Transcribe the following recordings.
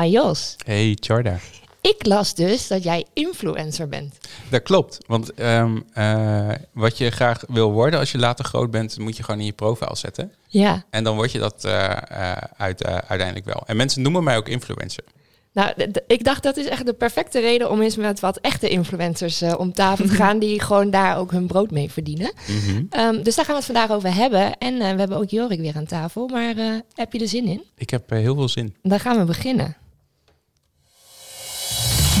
Hi Jos. Hey Charda. Ik las dus dat jij influencer bent. Dat klopt, want ehm, eh, wat je graag wil worden als je later groot bent, moet je gewoon in je profiel zetten. Ja. En dan word je dat eh, eh, uit, uiteindelijk wel. En mensen noemen mij ook influencer. Nou, ik dacht dat is echt de perfecte reden om eens met wat echte influencers om tafel te gaan, die gewoon daar ook hun brood mee verdienen. Mhm. Ehm, dus daar gaan we het vandaag over hebben. En we hebben ook Jorik weer aan tafel. Maar heb je er zin in? Ik heb heel veel zin. Dan gaan we beginnen.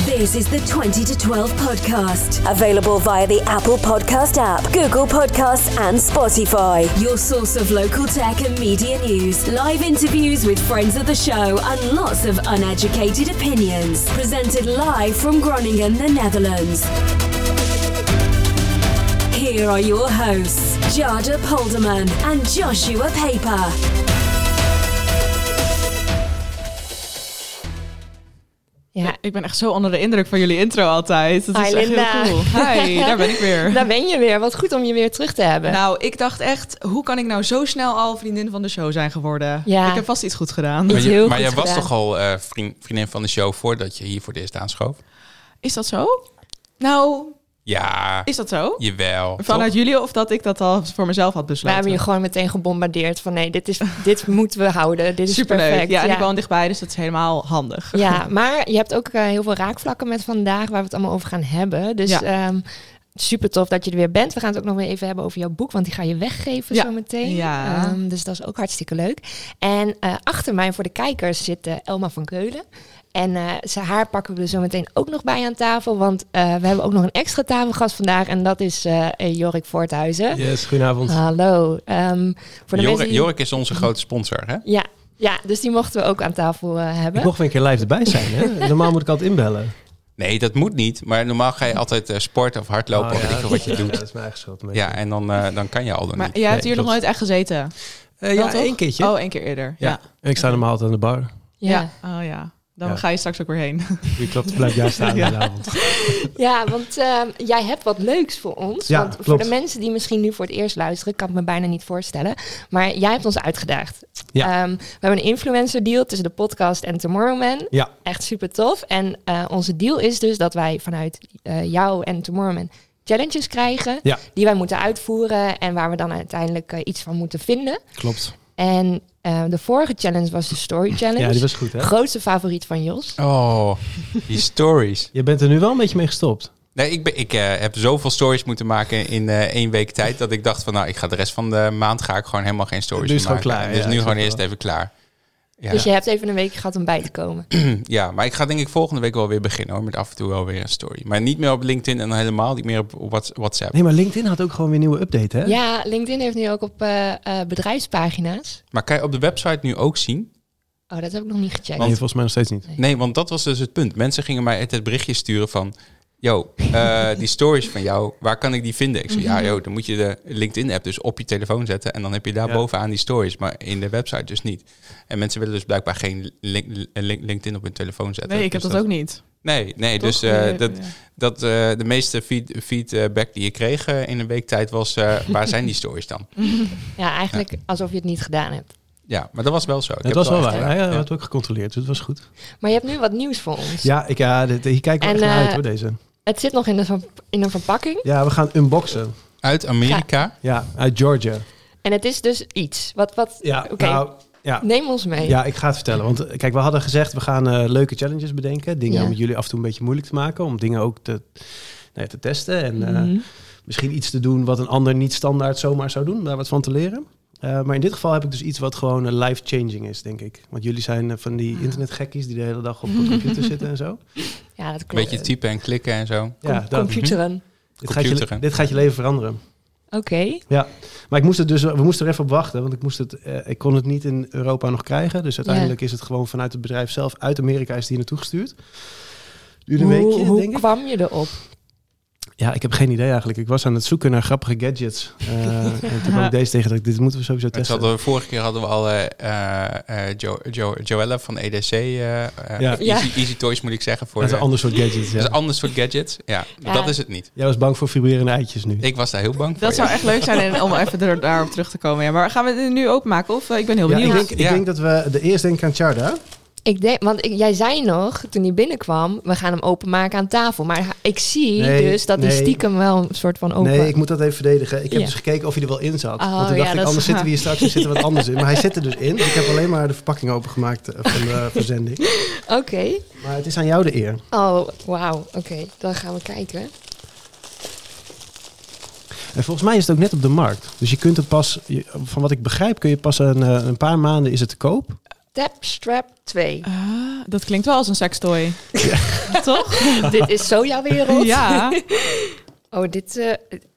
This is the 20 to 12 podcast. Available via the Apple Podcast app, Google Podcasts, and Spotify. Your source of local tech and media news, live interviews with friends of the show, and lots of uneducated opinions. Presented live from Groningen, the Netherlands. Here are your hosts, Jada Polderman and Joshua Paper. Ja, Ik ben echt zo onder de indruk van jullie intro altijd. Dat is Hi, echt Linda. heel cool. Hi, daar ben ik weer. daar ben je weer. Wat goed om je weer terug te hebben. Nou, ik dacht echt, hoe kan ik nou zo snel al vriendin van de show zijn geworden? Ja. Ik heb vast iets goed gedaan. Maar, je- heel maar goed jij was gedaan. toch al eh, vriend, vriendin van de show voordat je hier voor het eerst aanschoof? Is dat zo? Nou, Ja, is dat zo? jawel. Vanuit toch? jullie of dat ik dat al voor mezelf had we besloten? hebben je gewoon meteen gebombardeerd van nee, dit, is, dit moeten we houden. Dit is Superleuk. perfect. Ja, en ik woon dichtbij, dus dat is helemaal handig. Ja, maar je hebt ook eh, heel veel raakvlakken met vandaag waar we het allemaal over gaan hebben. Dus Ja. ehm, super tof dat je er weer bent. We gaan het ook nog weer even hebben over jouw boek, want die ga je weggeven Ja. zo meteen. Ja. Ehm, dus dat is ook hartstikke leuk. En eh, achter mij voor de kijkers zit eh, Elma van Keulen. En eh, ze, haar pakken we er zo meteen ook nog bij aan tafel. Want eh, we hebben ook nog een extra tafelgast vandaag. En dat is eh, Jorik Voorthuizen. Yes, goedenavond. Hallo. Ehm, voor de Jorik, mensen die- Jorik is onze grote sponsor, hè? Ja, ja, dus die mochten we ook aan tafel eh, hebben. Ik mocht weer een keer live erbij zijn. Hè? Normaal moet ik altijd inbellen. Nee, dat moet niet. Maar normaal ga je altijd eh, sporten of hardlopen Oh, of weet ik veel wat je ja, doet. Dat is mijn eigen schuld. Ja, en dan, eh, dan kan je al dan Maar niet. jij hebt Nee, hier nog nooit echt gezeten? Eh, ja, één keertje. Oh, één keer eerder. ja. Ja. En ik sta normaal altijd aan de bar. ja. Oh ja. Dan Ja. ga je straks ook weer heen. Wie klopt, blijf jij staan Ja. de avond. Ja, want ehm, jij hebt wat leuks voor ons. Ja, want voor klopt. de mensen die misschien nu voor het eerst luisteren, kan ik me bijna niet voorstellen. Maar jij hebt ons uitgedaagd. Ja. Ehm, we hebben een influencer deal tussen de podcast en Tomorrowman. Ja, Echt super tof. En eh, onze deal is dus dat wij vanuit eh, jou en Tomorrowman challenges krijgen. Ja. Die wij moeten uitvoeren en waar we dan uiteindelijk eh, iets van moeten vinden. klopt. En eh, de vorige challenge was de Story Challenge. Ja, die was goed, hè? Grootste favoriet van Jos. Oh, die stories. Je bent er nu wel een beetje mee gestopt. Nee, ik, ben, ik eh, heb zoveel stories moeten maken in eh, één week tijd... dat ik dacht van, nou, ik ga de rest van de maand ga ik gewoon helemaal geen stories Nu is het meer gewoon maken. klaar, Dus ja, nu gewoon eerst wel. even klaar. Ja. Dus je hebt even een week gehad om bij te komen. ja, maar ik ga denk ik volgende week wel weer beginnen hoor, met af en toe wel weer een story. Maar niet meer op LinkedIn en dan helemaal niet meer op, op Whats- WhatsApp. Nee, maar LinkedIn had ook gewoon weer nieuwe update, hè? Ja, LinkedIn heeft nu ook op eh, eh, bedrijfspagina's. Maar kan je op de website nu ook zien? Oh, dat heb ik nog niet gecheckt. Nee, volgens mij nog steeds niet. Nee, want dat was dus het punt. Mensen gingen mij het berichtje sturen van... Yo, eh, die stories van jou, waar kan ik die vinden? Ik zei, ja, joh, dan moet je de LinkedIn-app dus op je telefoon zetten... en dan heb je daar Ja. bovenaan die stories, maar in de website dus niet. En mensen willen dus blijkbaar geen link- link- LinkedIn op hun telefoon zetten. Nee, ik heb Dus dat ook niet. Nee, nee Toch? dus eh, dat, ja. dat eh, de meeste feed, feedback die je kreeg in een week tijd was... eh, waar zijn die stories dan? Ja, eigenlijk alsof je het niet gedaan hebt. Ja, maar dat was wel zo. Ik Het heb was wel waar. Ja, Ja. dat had ook gecontroleerd, dus het was goed. Maar je hebt nu wat nieuws voor ons. Ja, ik, ja dit, hier kijken we En, echt naar uit, hoor, deze. Het zit nog in, de, ver- in een verpakking. Ja, we gaan unboxen. Uit Amerika. Ja, uit Georgia. En het is dus iets. Wat, wat, Ja, Oké. nou, ja. Neem ons mee. Ja, ik ga het vertellen. Want kijk, we hadden gezegd, we gaan eh, leuke challenges bedenken. Dingen Ja. om jullie af en toe een beetje moeilijk te maken. Om dingen ook te, nou ja, te testen. En eh, Mhm. misschien iets te doen wat een ander niet standaard zomaar zou doen. Daar wat van te leren. Eh, maar in dit geval heb ik dus iets wat gewoon eh, life-changing is, denk ik. Want jullie zijn eh, van die internetgekkies die de hele dag op de computer zitten en zo. Ja, dat klopt. beetje typen en klikken en zo. Ja, Com- computeren. Dit gaat, je, dit gaat je leven veranderen. Oké. Ja, maar ik moest het dus, we moesten er even op wachten, want ik, moest het, eh, ik kon het niet in Europa nog krijgen. Dus uiteindelijk is het gewoon vanuit het bedrijf zelf uit Amerika is die naartoe gestuurd. Duurde een Hoe, weekje, hoe denk ik. kwam je erop? Ja, ik heb geen idee eigenlijk. Ik was aan het zoeken naar grappige gadgets. Eh, en toen kwam ik deze tegen dat ik dit moeten we sowieso testen. hadden we, vorige keer hadden we al eh eh, eh, jo, jo, Joella van EDC. Ja. Easy, Easy Toys moet ik zeggen. Voor dat is een ander soort gadgets. dat is een ander soort gadgets. Ja, Ja. dat is het niet. Jij was bang voor vibrerende eitjes nu. Ik was daar heel bang voor. Dat zou echt leuk zijn en om even er, daarop terug te komen. Ja, maar gaan we het nu openmaken? Of ik ben heel Ja, ik, benieuwd. denk, ik Ja. denk dat we de eerst denk ik aan Charda. Ik denk, want jij zei nog, toen hij binnenkwam, we gaan hem openmaken aan tafel. Maar ik zie Nee, dus dat hij nee. stiekem wel een soort van open... Nee, ik moet dat even verdedigen. Ik heb Ja. dus gekeken of hij er wel in zat. Oh, Want toen ja, dacht ik, anders zitten we hier straks er wat anders in. Maar hij zit er dus in. Ik heb alleen maar de verpakking opengemaakt eh, van de verzending. Oké. Maar het is aan jou de eer. Oh, wauw. Oké, dan gaan we kijken. En volgens mij is het ook net op de markt. Dus je kunt het pas, van wat ik begrijp, kun je pas een, eh, een paar maanden is het te koop. Tapstrap 2. Ah, dat klinkt wel als een sextoy. Toch? dit is zo jouw wereld. Ja. Oh, dit... eh,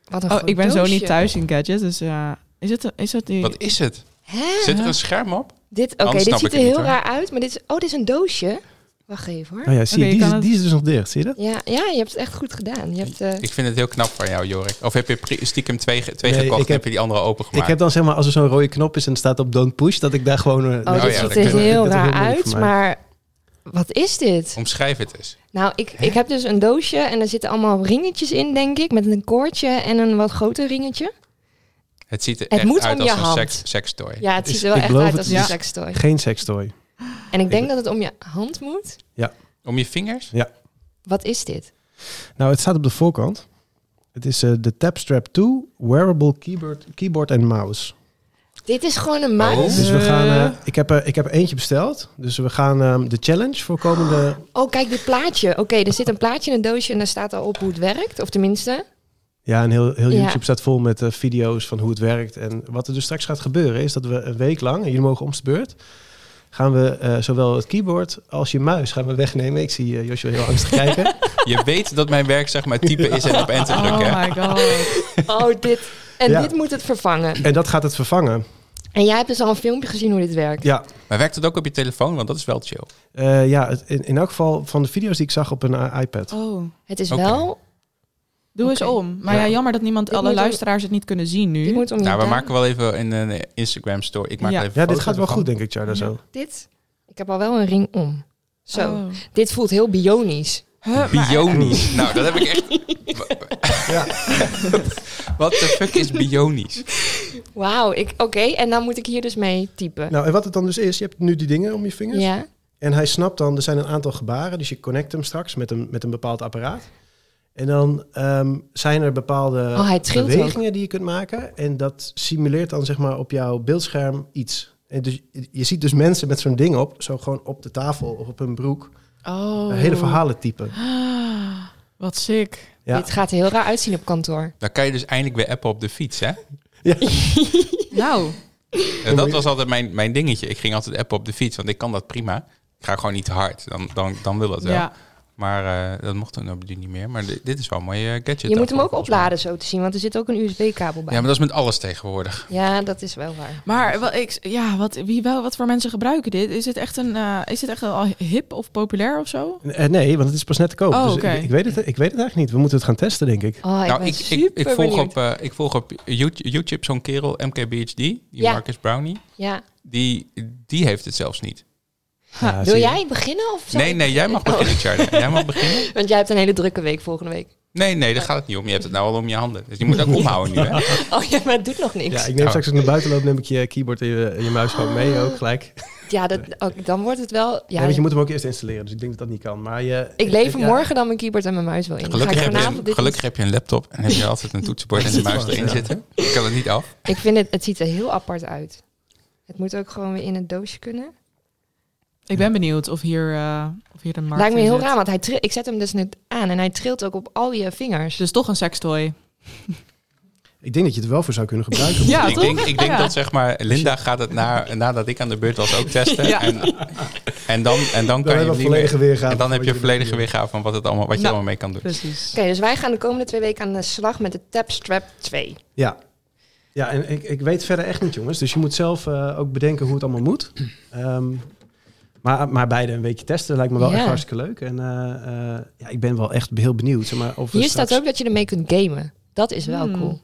wat een Oh, ik ben zo niet thuis in gadgets, dus ja. Is het, is het die... Wat is het? Hè? Zit er een scherm op? Dit, oké, dit ziet er heel niet, raar uit, maar dit is... Oh, dit is een doosje. Wacht even hoor. Oh ja, zie je, die, is, het- die is dus nog dicht, zie je dat? Ja, ja, je hebt het echt goed gedaan. Je hebt, eh, Ik vind het heel knap van jou, Jorik. Of heb je stiekem twee, twee Nee, gekocht ik en heb- heb je die andere opengemaakt? Ik heb dan zeg maar, als er zo'n rode knop is en het staat op don't push, dat ik daar gewoon... eh, oh, nee, Oh dit ja, ziet er heel raar uit, maar wat is dit? Omschrijf het eens. Nou, ik, ik heb dus een doosje en er zitten allemaal ringetjes in, denk ik, met een koordje en een wat groter ringetje. Het ziet er Het echt moet uit als je een hand. seks, sekstoy. Ja, het Het is- ziet er wel echt uit als het een sextoy. Geen sextoy. En ik denk dat het om je hand moet. Om je vingers? Wat is dit? Nou, het staat op de voorkant. Het is eh, de Tapstrap 2 Wearable Keyboard, keyboard and Mouse. Dit is gewoon een muis. Oh. Dus we gaan, eh, ik, heb er, ik heb eentje besteld. Dus we gaan ehm, de challenge voor komende... Oh, kijk dit plaatje. Oké, er zit een plaatje in een doosje en daar staat al op hoe het werkt. Of tenminste, Ja, en heel, heel Ja. YouTube staat vol met video's van hoe het werkt. En wat er dus straks gaat gebeuren is dat we een week lang, en jullie mogen om de beurt, gaan we eh, zowel het keyboard als je muis gaan we wegnemen. Ik zie eh, Joshua heel angstig kijken. Je weet dat mijn werk zeg maar typen is en op enter drukken. Oh my god. oh dit. En Ja. dit moet het vervangen. En dat gaat het vervangen. En jij hebt dus al een filmpje gezien hoe dit werkt. Ja, Maar werkt het ook op je telefoon? Want dat is wel chill. eh, ja in, in elk geval van de video's die ik zag op een iPad. Oh. Het is wel... Doe eens om. Maar ja, Ja. jammer dat niemand, Dit alle om- luisteraars het niet kunnen zien nu. Moet om Nou, we maken wel even een, een Instagram story. Ik maak Ja. even Ja, dit gaat wel goed, denk ik, Charda, zo. Dit? Ik heb al wel een ring om. Zo. Oh. Dit voelt heel bionisch. Huh, maar- Bionisch. nou, dat heb ik echt... Ja. Wat de fuck is bionisch? Wauw, ik oké. En dan moet ik hier dus mee typen. Nou, en wat het dan dus is, je hebt nu die dingen om je vingers. ja. En hij snapt dan, er zijn een aantal gebaren, dus je connect hem straks met een, met een bepaald apparaat. En dan ehm, zijn er bepaalde Oh, hij trilt bewegingen die je kunt maken. En dat simuleert dan zeg maar op jouw beeldscherm iets. En dus, je ziet dus mensen met zo'n ding op, zo gewoon op de tafel of op hun broek, Oh. hele verhalen typen. Ah, Wat sick. Ja. Dit gaat er heel raar uitzien op kantoor. Dan kan je dus eindelijk weer appen op de fiets, hè? Nou, En dat was altijd mijn, mijn dingetje. Ik ging altijd appen op de fiets, want ik kan dat prima. Ik ga gewoon niet te hard. Dan, dan, dan wil dat wel. ja. Maar eh, dat mocht toen op die niet meer. Maar di- dit is wel een mooie gadget. Je moet hem ook opladen zo te zien, want er zit ook een USB-kabel bij. Ja, maar dat is met alles tegenwoordig. Ja, dat is wel waar. Maar wel, ik, ja, wat, wie wel, wat voor mensen gebruiken dit? Is het echt een, eh, is het echt al hip of populair of zo? Eh, nee, want het is pas net te koop. Oh, dus oké. ik, ik, weet het, ik weet het eigenlijk niet. We moeten het gaan testen, denk ik. Oh, ik nou, ik, ik, ik, volg benieuwd. op, eh, ik volg op YouTube, YouTube zo'n kerel, MKBHD, die Ja. Marcus Brownie. Ja. Die, die heeft het zelfs niet. Ja, Wil jij beginnen? Of Nee, ik- nee, jij mag Oh. beginnen, Charlie. Jij mag beginnen. Want jij hebt een hele drukke week volgende week. Nee, nee, daar gaat het niet om. Je hebt het nou al om je handen. Dus je moet ook omhouden nu, hè? Oh ja, maar het doet nog niks. Ja, Ja, ik neem Oh. straks als ik naar buiten loop, neem ik je keyboard en je, en je muis gewoon mee ook gelijk. dat, ook, dan wordt het wel... Ja, Ja, want je moet hem ook eerst installeren, dus ik denk dat dat niet kan. Maar je, ik lever ja, morgen dan mijn keyboard en mijn muis wel in. Gelukkig, ga ik heb je, vanavond een, dit gelukkig heb je een laptop en heb je altijd een toetsenbord en de muis erin Ja. zitten. Je kan het niet af. Ik vind het, het ziet er heel apart uit. Het moet ook gewoon weer in een doosje kunnen. Ik ben benieuwd of hier, eh, of hier de markt Lijkt me heel zit. raar, want hij ik zet hem dus net aan en hij trilt ook op al je vingers. Dus toch een sextoy. Ik denk dat je het er wel voor zou kunnen gebruiken. Ja, ik toch? denk, ik denk Ja. dat zeg maar, Linda gaat het na, nadat ik aan de beurt was ook testen. Ja. En, en dan, en dan Dan kan je volledige meer. weergave. En dan heb je je volledige weergave van wat, het allemaal, wat je allemaal mee kan doen. Precies. Oké, dus wij gaan de komende twee weken aan de slag met de Tapstrap 2. Ja. Ja, en ik, ik weet verder echt niet, jongens. Dus je moet zelf eh, ook bedenken hoe het allemaal moet. Ehm, maar, maar beide een weekje testen lijkt me wel Ja. echt hartstikke leuk. En eh, eh, ja, ik ben wel echt heel benieuwd. Zeg maar, of Hier straks- staat ook dat je ermee kunt gamen. Dat is wel Hmm. cool. Een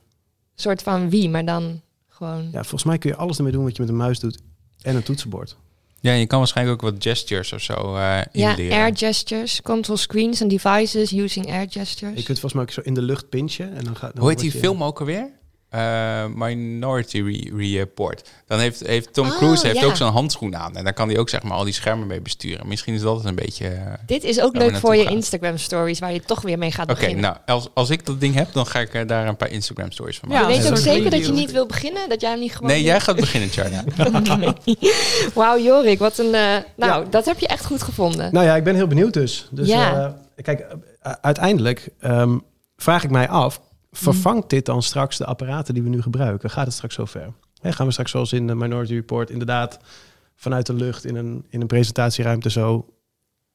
soort van wie, maar dan gewoon... Ja, volgens mij kun je alles ermee doen wat je met een muis doet. En een toetsenbord. Ja, je kan waarschijnlijk ook wat gestures of zo eh Ja, air gestures, control screens and devices using air gestures. Je kunt volgens mij ook zo in de lucht pinchen. En dan gaat, dan Hoe heet die je- film ook alweer? Eh, Minority Re- Report. Dan heeft, heeft Tom Oh, Cruise heeft ja. ook zo'n handschoen aan. En daar kan hij ook zeg maar al die schermen mee besturen. Misschien is dat een beetje... eh, Dit is ook leuk voor je. Instagram stories, waar je toch weer mee gaat Oké, beginnen. nou, als, als ik dat ding heb, dan ga ik eh, daar een paar Instagram stories van Ja, maken. je weet ook zeker dat je niet wil beginnen? Dat jij hem niet gewoon... Nee, jij gaat beginnen, Charna. Wauw, Jorik, wat een... eh, nou, dat heb je echt goed gevonden. Nou ja, ik ben heel benieuwd dus. dus Ja. eh, kijk, uiteindelijk ehm, vraag ik mij af... vervangt dit dan straks de apparaten die we nu gebruiken? Gaat het straks zover? Hè, gaan we straks zoals in de Minority Report... inderdaad vanuit de lucht in een, in een presentatieruimte zo...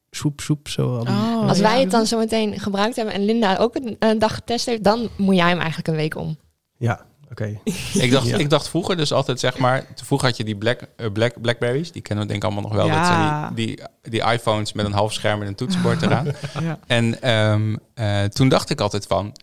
soep, soep, zo... al die- Oh, Als wij het dan zo meteen gebruikt hebben en Linda ook een, een dag getest heeft, dan moet jij hem eigenlijk een week om. Ja, oké. ik, dacht, Ja. ik dacht vroeger dus altijd, zeg maar... Vroeger had je die Black, eh, Black, Blackberries. Die kennen we denk ik allemaal nog wel. Dat Ja. zijn die, die, die iPhones met een half scherm en een toetsenbord eraan. Ja. En ehm, eh, toen dacht ik altijd van...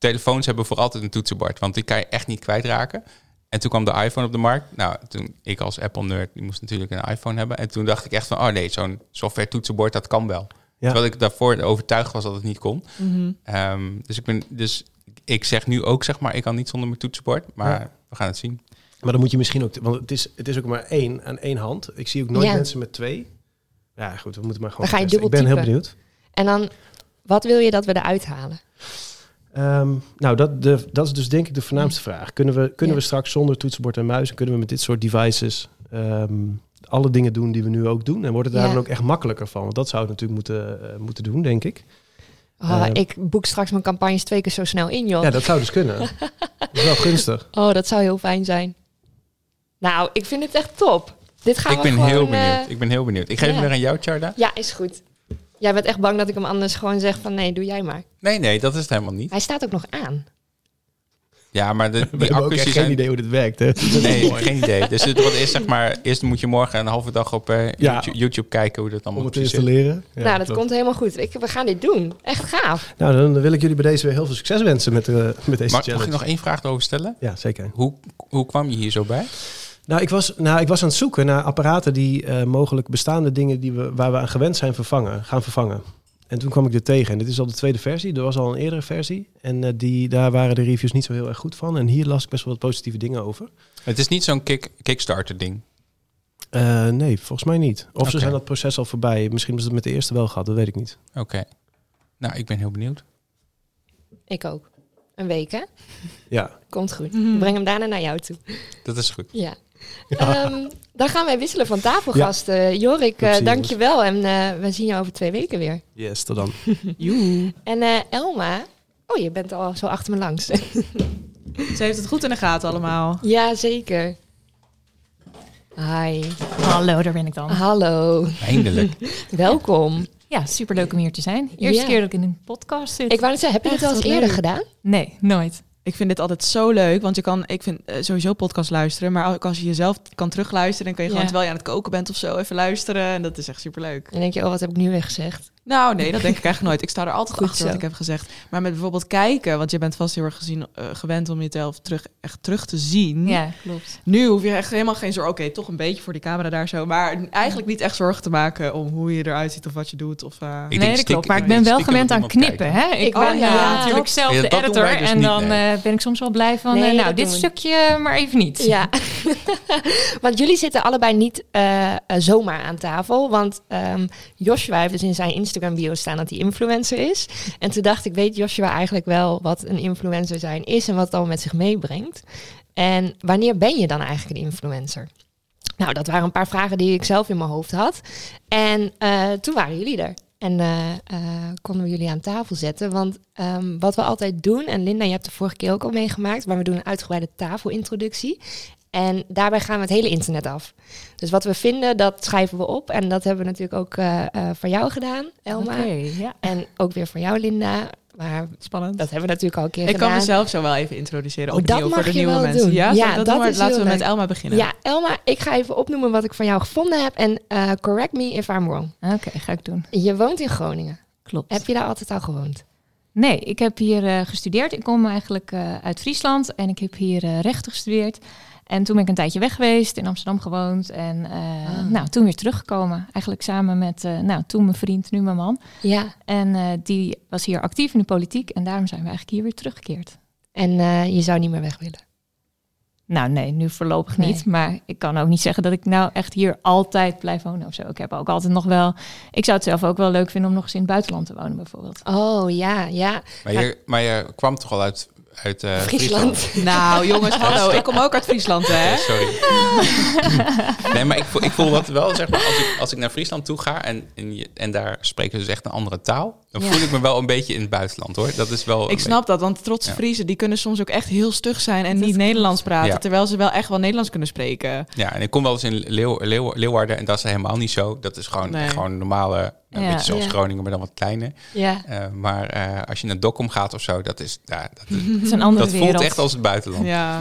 Telefoons hebben voor altijd een toetsenbord. Want die kan je echt niet kwijtraken. En toen kwam de iPhone op de markt. Nou, toen ik als Apple-nerd, die moest natuurlijk een iPhone hebben. En toen dacht ik echt van, oh nee, zo'n software toetsenbord, dat kan wel. Ja. Terwijl ik daarvoor overtuigd was dat het niet kon. Mhm. Ehm, dus ik ben, dus ik zeg nu ook, zeg maar, ik kan niet zonder mijn toetsenbord. Maar Ja. we gaan het zien. Maar dan moet je misschien ook... Want het is, het is ook maar één aan één hand. Ik zie ook nooit Ja. mensen met twee. Ja, goed, we moeten maar gewoon Dan ga je testen. Ik dubbel ben heel benieuwd. En dan, wat wil je dat we eruit halen? Ehm, nou, dat, de, dat is dus denk ik de voornaamste vraag. Kunnen we, kunnen Ja. we straks zonder toetsenbord en muis... en kunnen we met dit soort devices ehm, alle dingen doen die we nu ook doen? En wordt het daar Ja. dan ook echt makkelijker van? Want dat zou het natuurlijk moeten, eh, moeten doen, denk ik. Oh, Eh. ik boek straks mijn campagnes twee keer zo snel in, joh. Ja, dat zou dus kunnen. dat is wel gunstig. Oh, dat zou heel fijn zijn. Nou, ik vind het echt top. Dit gaan ik we ben gewoon... heel eh, benieuwd. Ik ben heel benieuwd. Ik geef ja. hem weer aan jou, Charda. ja, is goed. Jij bent echt bang dat ik hem anders gewoon zeg van nee, doe jij maar. Nee, nee, dat is het helemaal niet. Hij staat ook nog aan. Ja, maar de, die accu's die geen zijn... idee hoe dit werkt. Hè? Nee, geen idee. Dus het wat is zeg maar, eerst moet je morgen een halve dag op eh, Ja. YouTube, kijken hoe dat allemaal Om het te installeren. Ja, nou, dat klopt. komt helemaal goed. Ik, we gaan dit doen. Echt gaaf. Nou, dan wil ik jullie bij deze weer heel veel succes wensen met, eh, met deze Maar mag challenge. ik nog één vraag erover stellen? Ja, zeker. Hoe, hoe kwam je hier zo bij? Nou ik, was, nou, ik was aan het zoeken naar apparaten die eh, mogelijk bestaande dingen die we, waar we aan gewend zijn vervangen, gaan vervangen. En toen kwam ik er tegen. En dit is al de tweede versie. Er was al een eerdere versie. En eh, die, daar waren de reviews niet zo heel erg goed van. En hier las ik best wel wat positieve dingen over. Het is niet zo'n kick, Kickstarter ding. Eh, nee, volgens mij niet. Of ze zijn dat proces al voorbij. Misschien hebben ze het met de eerste wel gehad. Dat weet ik niet. Oké. Nou, ik ben heel benieuwd. Ik ook. Een week, hè? Ja, Komt goed. Mhm. Ik breng hem daarna naar jou toe. Dat is goed. Ja. Ehm, dan gaan wij wisselen van tafelgasten. Jorik, plezier, dank je wel. En eh, we zien je over twee weken weer. yes, tot dan. En eh, Elma... Oh, je bent al zo achter me langs. Ze heeft het goed in de gaten allemaal. ja, zeker. Hi. Hallo, daar ben ik dan. Hallo. Eindelijk. Welkom. Ja, superleuk om hier te zijn. Eerste Ja. keer dat ik in een podcast zit. Ik wou net zeggen, heb je dit wel eens eerder leuk. gedaan? Nee, nooit. Ik vind dit altijd zo leuk, want je kan, ik vind eh, sowieso podcast luisteren, maar ook als je jezelf kan terugluisteren, dan kan je gewoon terwijl je aan het koken bent of zo even luisteren en dat is echt superleuk. En dan denk je, oh, wat heb ik nu weer gezegd? Nou, nee, dat denk ik eigenlijk nooit. Ik sta er altijd Goed achter zo. wat ik heb gezegd. Maar met bijvoorbeeld kijken, want je bent vast heel erg gezien, eh, gewend om jezelf terug, echt terug te zien. Ja, klopt. Nu hoef je echt helemaal geen zorg. Oké, toch een beetje voor die camera daar zo. Maar eigenlijk niet echt zorgen te maken om hoe je eruit ziet of wat je doet. Of, eh, Ik nee, denk dat klopt. Maar ik ben wel gewend aan knippen. Hè? Ik Oh, ben ja, eh, natuurlijk zelf de editor. dus en niet, dan nee. eh, ben ik soms wel blij van... Nee, nou, dit doen stukje maar even niet. Ja, want jullie zitten allebei niet zomaar aan tafel. Want ehm, Joshua heeft dus in zijn Instagram bio staan dat hij influencer is. En toen dacht ik, weet Joshua eigenlijk wel wat een influencer zijn is en wat het allemaal met zich meebrengt? En wanneer ben je dan eigenlijk een influencer? Nou, dat waren een paar vragen die ik zelf in mijn hoofd had. En eh, toen waren jullie er. En eh, eh, konden we jullie aan tafel zetten. Want ehm, wat we altijd doen, en Linda, je hebt de vorige keer ook al meegemaakt, maar we doen een uitgebreide tafelintroductie. En daarbij gaan we het hele internet af. Dus wat we vinden, dat schrijven we op. En dat hebben we natuurlijk ook eh, eh, voor jou gedaan, Elma. Oké, ja. En ook weer voor jou, Linda. Maar Spannend. dat hebben we natuurlijk al een keer ik kan gedaan. mezelf zo wel even introduceren. Oh, opnieuw dat mag voor de je nieuwe wel mensen. doen. Ja, Ja, ik dat? Maar laten we met. Elma beginnen. Ja, Elma, ik ga even opnoemen wat ik van jou gevonden heb. En eh, correct me if I'm wrong. Oké, ga ik doen. Je woont in Groningen. Klopt. Heb je daar altijd al gewoond? Nee, ik heb hier gestudeerd. Ik kom eigenlijk uit Friesland en ik heb hier rechten gestudeerd. En toen ben ik een tijdje weg geweest, in Amsterdam gewoond. En eh, Ah. nou, toen weer teruggekomen. Eigenlijk samen met, eh, nou, toen mijn vriend, nu mijn man. Ja. En eh, die was hier actief in de politiek. En daarom zijn we eigenlijk hier weer teruggekeerd. En eh, je zou niet meer weg willen. Nou nee, nu voorlopig Nee. niet. Maar ik kan ook niet zeggen dat ik nou echt hier altijd blijf wonen of zo. Ik heb ook altijd nog wel... Ik zou het zelf ook wel leuk vinden om nog eens in het buitenland te wonen bijvoorbeeld. Oh ja, ja. Maar je, maar je kwam toch al uit, uit eh, Friesland? Friesland. Nou, jongens, hallo. Ik kom ook uit Friesland, hè? Ja, sorry. nee, maar ik voel, ik voel dat wel, zeg maar, als ik, als ik naar Friesland toe ga en, en, je- en daar spreken ze dus echt een andere taal, dan Ja. voel ik me wel een beetje in het buitenland, hoor. Dat is wel... Ik snap dat, want trotse Ja. Friesen die kunnen soms ook echt heel stug zijn en Dat niet. Nederlands praten, Ja. terwijl ze wel echt wel Nederlands kunnen spreken. Ja, en ik kom wel eens in Leeuw, Leeuw- Leeuwarden en dat is helemaal niet zo. Dat is gewoon, Nee. gewoon een normale, een Ja. beetje zoals Ja. Groningen, maar dan wat kleiner. Ja. Eh, maar eh, als je naar Dokkum gaat of zo, dat is, ja, dat, is- Het is een andere dat wereld. voelt echt als het buitenland. Ja.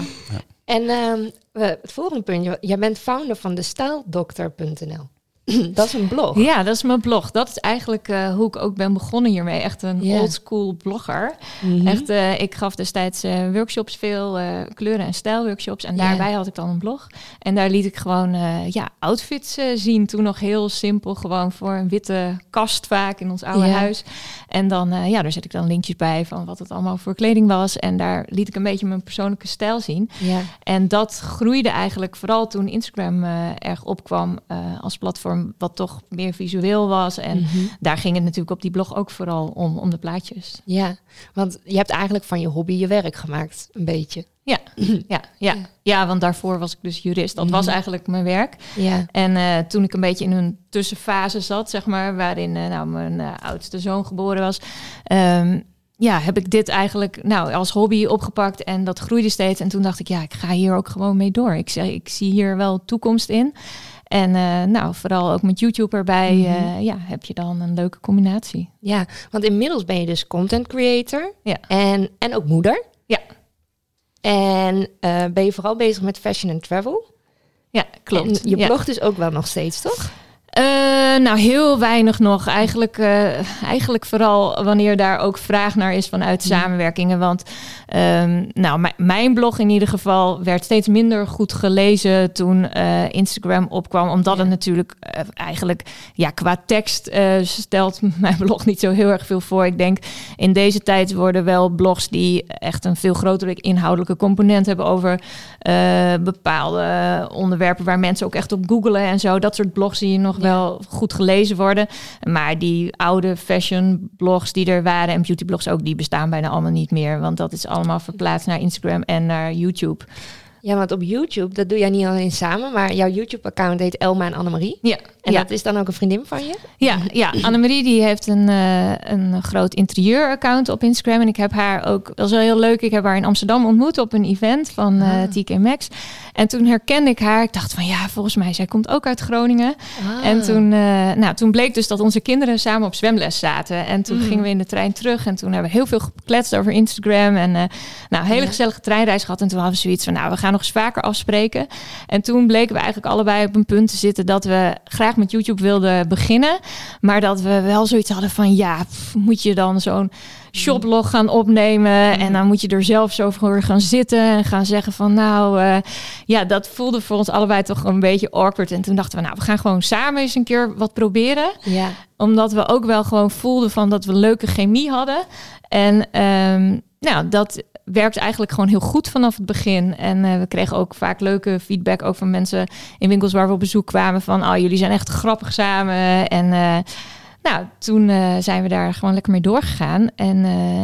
En ehm, we- het volgende puntje. Jij bent founder van de staaldokter.nl. dat is een blog. Ja, dat is mijn blog. Dat is eigenlijk eh, hoe ik ook ben begonnen hiermee. Echt een Ja. oldschool blogger. Mhm. Echt, eh, ik gaf destijds eh, workshops, veel kleuren- en stijlworkshops. En daarbij had ik dan een blog. En daar liet ik gewoon ja, outfits zien. Toen nog heel simpel, gewoon voor een witte kast vaak in ons oude huis. En dan, ja, daar zet ik dan linkjes bij van wat het allemaal voor kleding was. En daar liet ik een beetje mijn persoonlijke stijl zien. En dat groeide eigenlijk vooral toen Instagram erg opkwam als platform wat toch meer visueel was. En Mhm. daar ging het natuurlijk op die blog ook vooral om, om de plaatjes. ja, want je hebt eigenlijk van je hobby je werk gemaakt, een beetje. Ja, ja, ja. ja, want daarvoor was ik dus jurist. Dat was Mhm. eigenlijk mijn werk. Ja. En eh, toen ik een beetje in een tussenfase zat, zeg maar, waarin eh, nou, mijn eh, oudste zoon geboren was, ehm, ja, heb ik dit eigenlijk nou, als hobby opgepakt en dat groeide steeds. En toen dacht ik, ja, ik ga hier ook gewoon mee door. Ik, ik zie hier wel toekomst in. En eh, nou, vooral ook met YouTube erbij, Mhm. eh, ja, heb je dan een leuke combinatie. ja, want inmiddels ben je dus content creator Ja. en, en ook moeder. Ja. En eh, ben je vooral bezig met fashion en travel. Ja, klopt. En je Ja. blogt dus ook wel nog steeds, toch? Eh, nou, heel weinig nog. Eigenlijk, eh, eigenlijk vooral wanneer daar ook vraag naar is vanuit samenwerkingen. Want ehm, nou, mijn- blog in ieder geval werd steeds minder goed gelezen toen eh, Instagram opkwam. Omdat het natuurlijk eigenlijk ja, qua tekst stelt mijn blog niet zo heel erg veel voor. Ik denk in deze tijd worden wel blogs die echt een veel grotere inhoudelijke component hebben over bepaalde onderwerpen waar mensen ook echt op googelen en zo. Dat soort blogs die nog Ja. Wel goed gelezen worden. Maar die oude fashion blogs die er waren en beauty blogs ook, die bestaan bijna allemaal niet meer. Want dat is allemaal verplaatst naar Instagram en naar YouTube. Ja, want op YouTube, dat doe jij niet alleen samen, maar jouw YouTube-account heet Elma en Annemarie. Ja, En ja. dat is dan ook een vriendin van je? Ja, ja. Annemarie die heeft een, eh, een groot interieuraccount op Instagram. En ik heb haar ook, dat is wel heel leuk, ik heb haar in Amsterdam ontmoet op een event van eh, Ah. TK Maxx. En toen herkende ik haar. Ik dacht van ja, volgens mij, zij komt ook uit Groningen. Ah. En toen, eh, nou, toen bleek dus dat onze kinderen samen op zwemles zaten. En toen Mm. gingen we in de trein terug. En toen hebben we heel veel gekletst over Instagram. En nou, een hele Ja. gezellige treinreis gehad. En toen hadden we zoiets van, nou, we gaan nog eens vaker afspreken. En toen bleken we eigenlijk allebei op een punt te zitten... dat we graag met YouTube wilden beginnen. Maar dat we wel zoiets hadden van, ja, pff, moet je dan zo'n shoplog gaan opnemen... en dan moet je er zelf zo voor gaan zitten en gaan zeggen van... nou, eh, ja, dat voelde voor ons allebei toch een beetje awkward. En toen dachten we, nou, we gaan gewoon samen eens een keer wat proberen Ja, omdat we ook wel gewoon voelden van dat we leuke chemie hadden. En ehm, nou, dat werkt eigenlijk gewoon heel goed vanaf het begin. En eh, we kregen ook vaak leuke feedback ook van mensen in winkels waar we op bezoek kwamen. Van, oh, jullie zijn echt grappig samen. En eh, nou, toen eh, zijn we daar gewoon lekker mee doorgegaan. En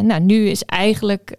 nou, nu is eigenlijk,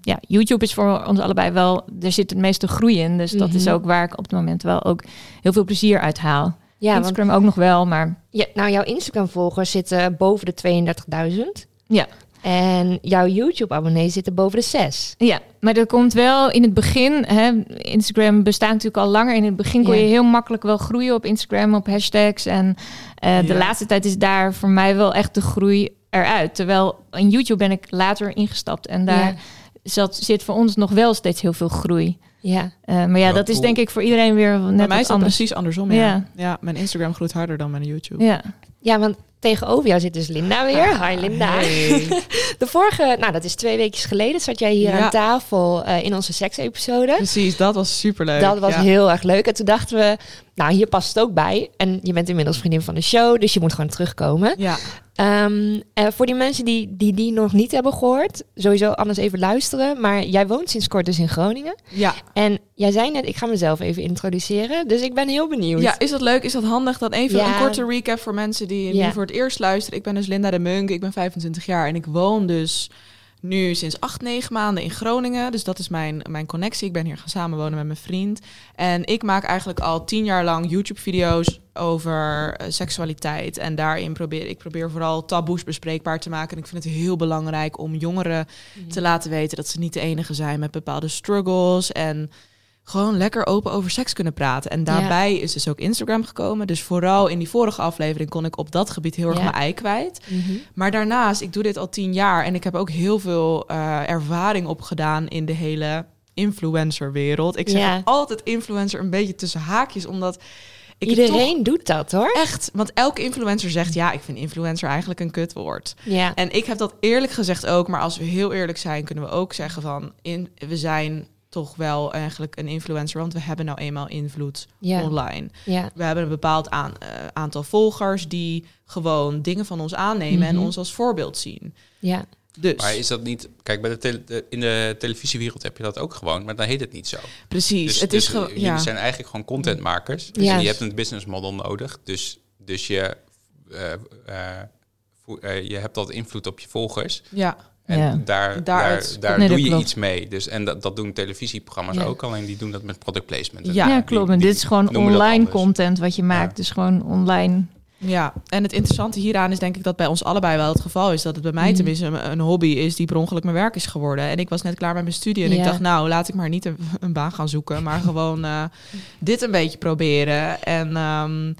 ja, YouTube is voor ons allebei wel, er zit het meeste groei in. Dus dat is Mhm. ook waar ik op het moment wel ook heel veel plezier uit haal. ja want Instagram ook nog wel, maar ja, nou, jouw Instagram-volgers zitten boven de 32.000. ja. En jouw YouTube-abonnees zitten boven de 6. Ja, maar er komt wel in het begin, hè, Instagram bestaat natuurlijk al langer. In het begin kon Ja. je heel makkelijk wel groeien op Instagram, op hashtags. En eh, de laatste tijd is daar voor mij wel echt de groei eruit. Terwijl in YouTube ben ik later ingestapt en daar Ja. zat, zit voor ons nog wel steeds heel veel groei. Ja, Eh, maar ja, Ja, dat is denk ik voor iedereen weer net Bij mij is dat anders. precies andersom. Ja. Ja. Ja. mijn Instagram groeit harder dan mijn YouTube. Ja. Ja want tegenover jou zit dus Linda weer. Hi Linda. Hey. De vorige, nou dat is twee weken geleden, zat jij hier Ja. aan tafel eh, in onze seks-episode. Precies, dat was superleuk. Dat was ja. heel erg leuk. En toen dachten we, nou, hier past het ook bij. En je bent inmiddels vriendin van de show, dus je moet gewoon terugkomen. Ja, Ehm, en voor die mensen die, die die nog niet hebben gehoord, sowieso anders even luisteren. Maar jij woont sinds kort dus in Groningen. ja. En jij zei net, ik ga mezelf even introduceren. Dus ik ben heel benieuwd. Ja, is dat leuk? Is dat handig? Dan even Ja. een korte recap voor mensen die Ja. voor het eerst luisteren. Ik ben dus Linda de Munk, ik ben 25 jaar en ik woon dus nu sinds acht, negen maanden in Groningen. Dus dat is mijn, mijn connectie. Ik ben hier gaan samenwonen met mijn vriend. En ik maak eigenlijk al tien jaar lang YouTube-video's over eh, seksualiteit. En daarin probeer ik probeer vooral taboes bespreekbaar te maken. En ik vind het heel belangrijk om jongeren te laten weten dat ze niet de enige zijn met bepaalde struggles. En gewoon lekker open over seks kunnen praten. En daarbij is dus ook Instagram gekomen. Dus vooral in die vorige aflevering kon ik op dat gebied heel erg Ja. mijn ei kwijt. Mhm. Maar daarnaast, ik doe dit al tien jaar en ik heb ook heel veel eh, ervaring opgedaan in de hele influencerwereld. Ik zeg Ja. altijd influencer een beetje tussen haakjes, omdat ik Iedereen doet dat hoor. echt, want elke influencer zegt ja, ik vind influencer eigenlijk een kutwoord. Ja. En ik heb dat eerlijk gezegd ook, maar als we heel eerlijk zijn, kunnen we ook zeggen van in, we zijn toch wel eigenlijk een influencer, want we hebben nou eenmaal invloed Ja. online. ja. We hebben een bepaald aan, eh, aantal volgers die gewoon dingen van ons aannemen en Mhm. ons als voorbeeld zien. Ja. Dus Maar is dat niet... Kijk, bij de tele- de- in de televisiewereld heb je dat ook gewoon, maar dan heet het niet zo. precies, Dus, het dus is gewoon jullie ja. zijn eigenlijk gewoon contentmakers. Dus Ja. je hebt een business model nodig. Dus, dus je, eh, eh, je hebt dat invloed op je volgers. ja, En Ja. daar, daar, daar, Nee, doe je klopt. iets mee. Dus, en dat, dat doen televisieprogramma's Ja. ook, alleen die doen dat met product placement. En Ja, die- klopt. die- En dit is gewoon online content wat je maakt. Ja. Dus gewoon online. ja. En het interessante hieraan is denk ik dat bij ons allebei wel het geval is dat het bij mij Mhm. tenminste een, een hobby is die per ongeluk mijn werk is geworden. En ik was net klaar met mijn studie en Ja. ik dacht nou laat ik maar niet een, een baan gaan zoeken, maar gewoon eh, dit een beetje proberen. En ehm,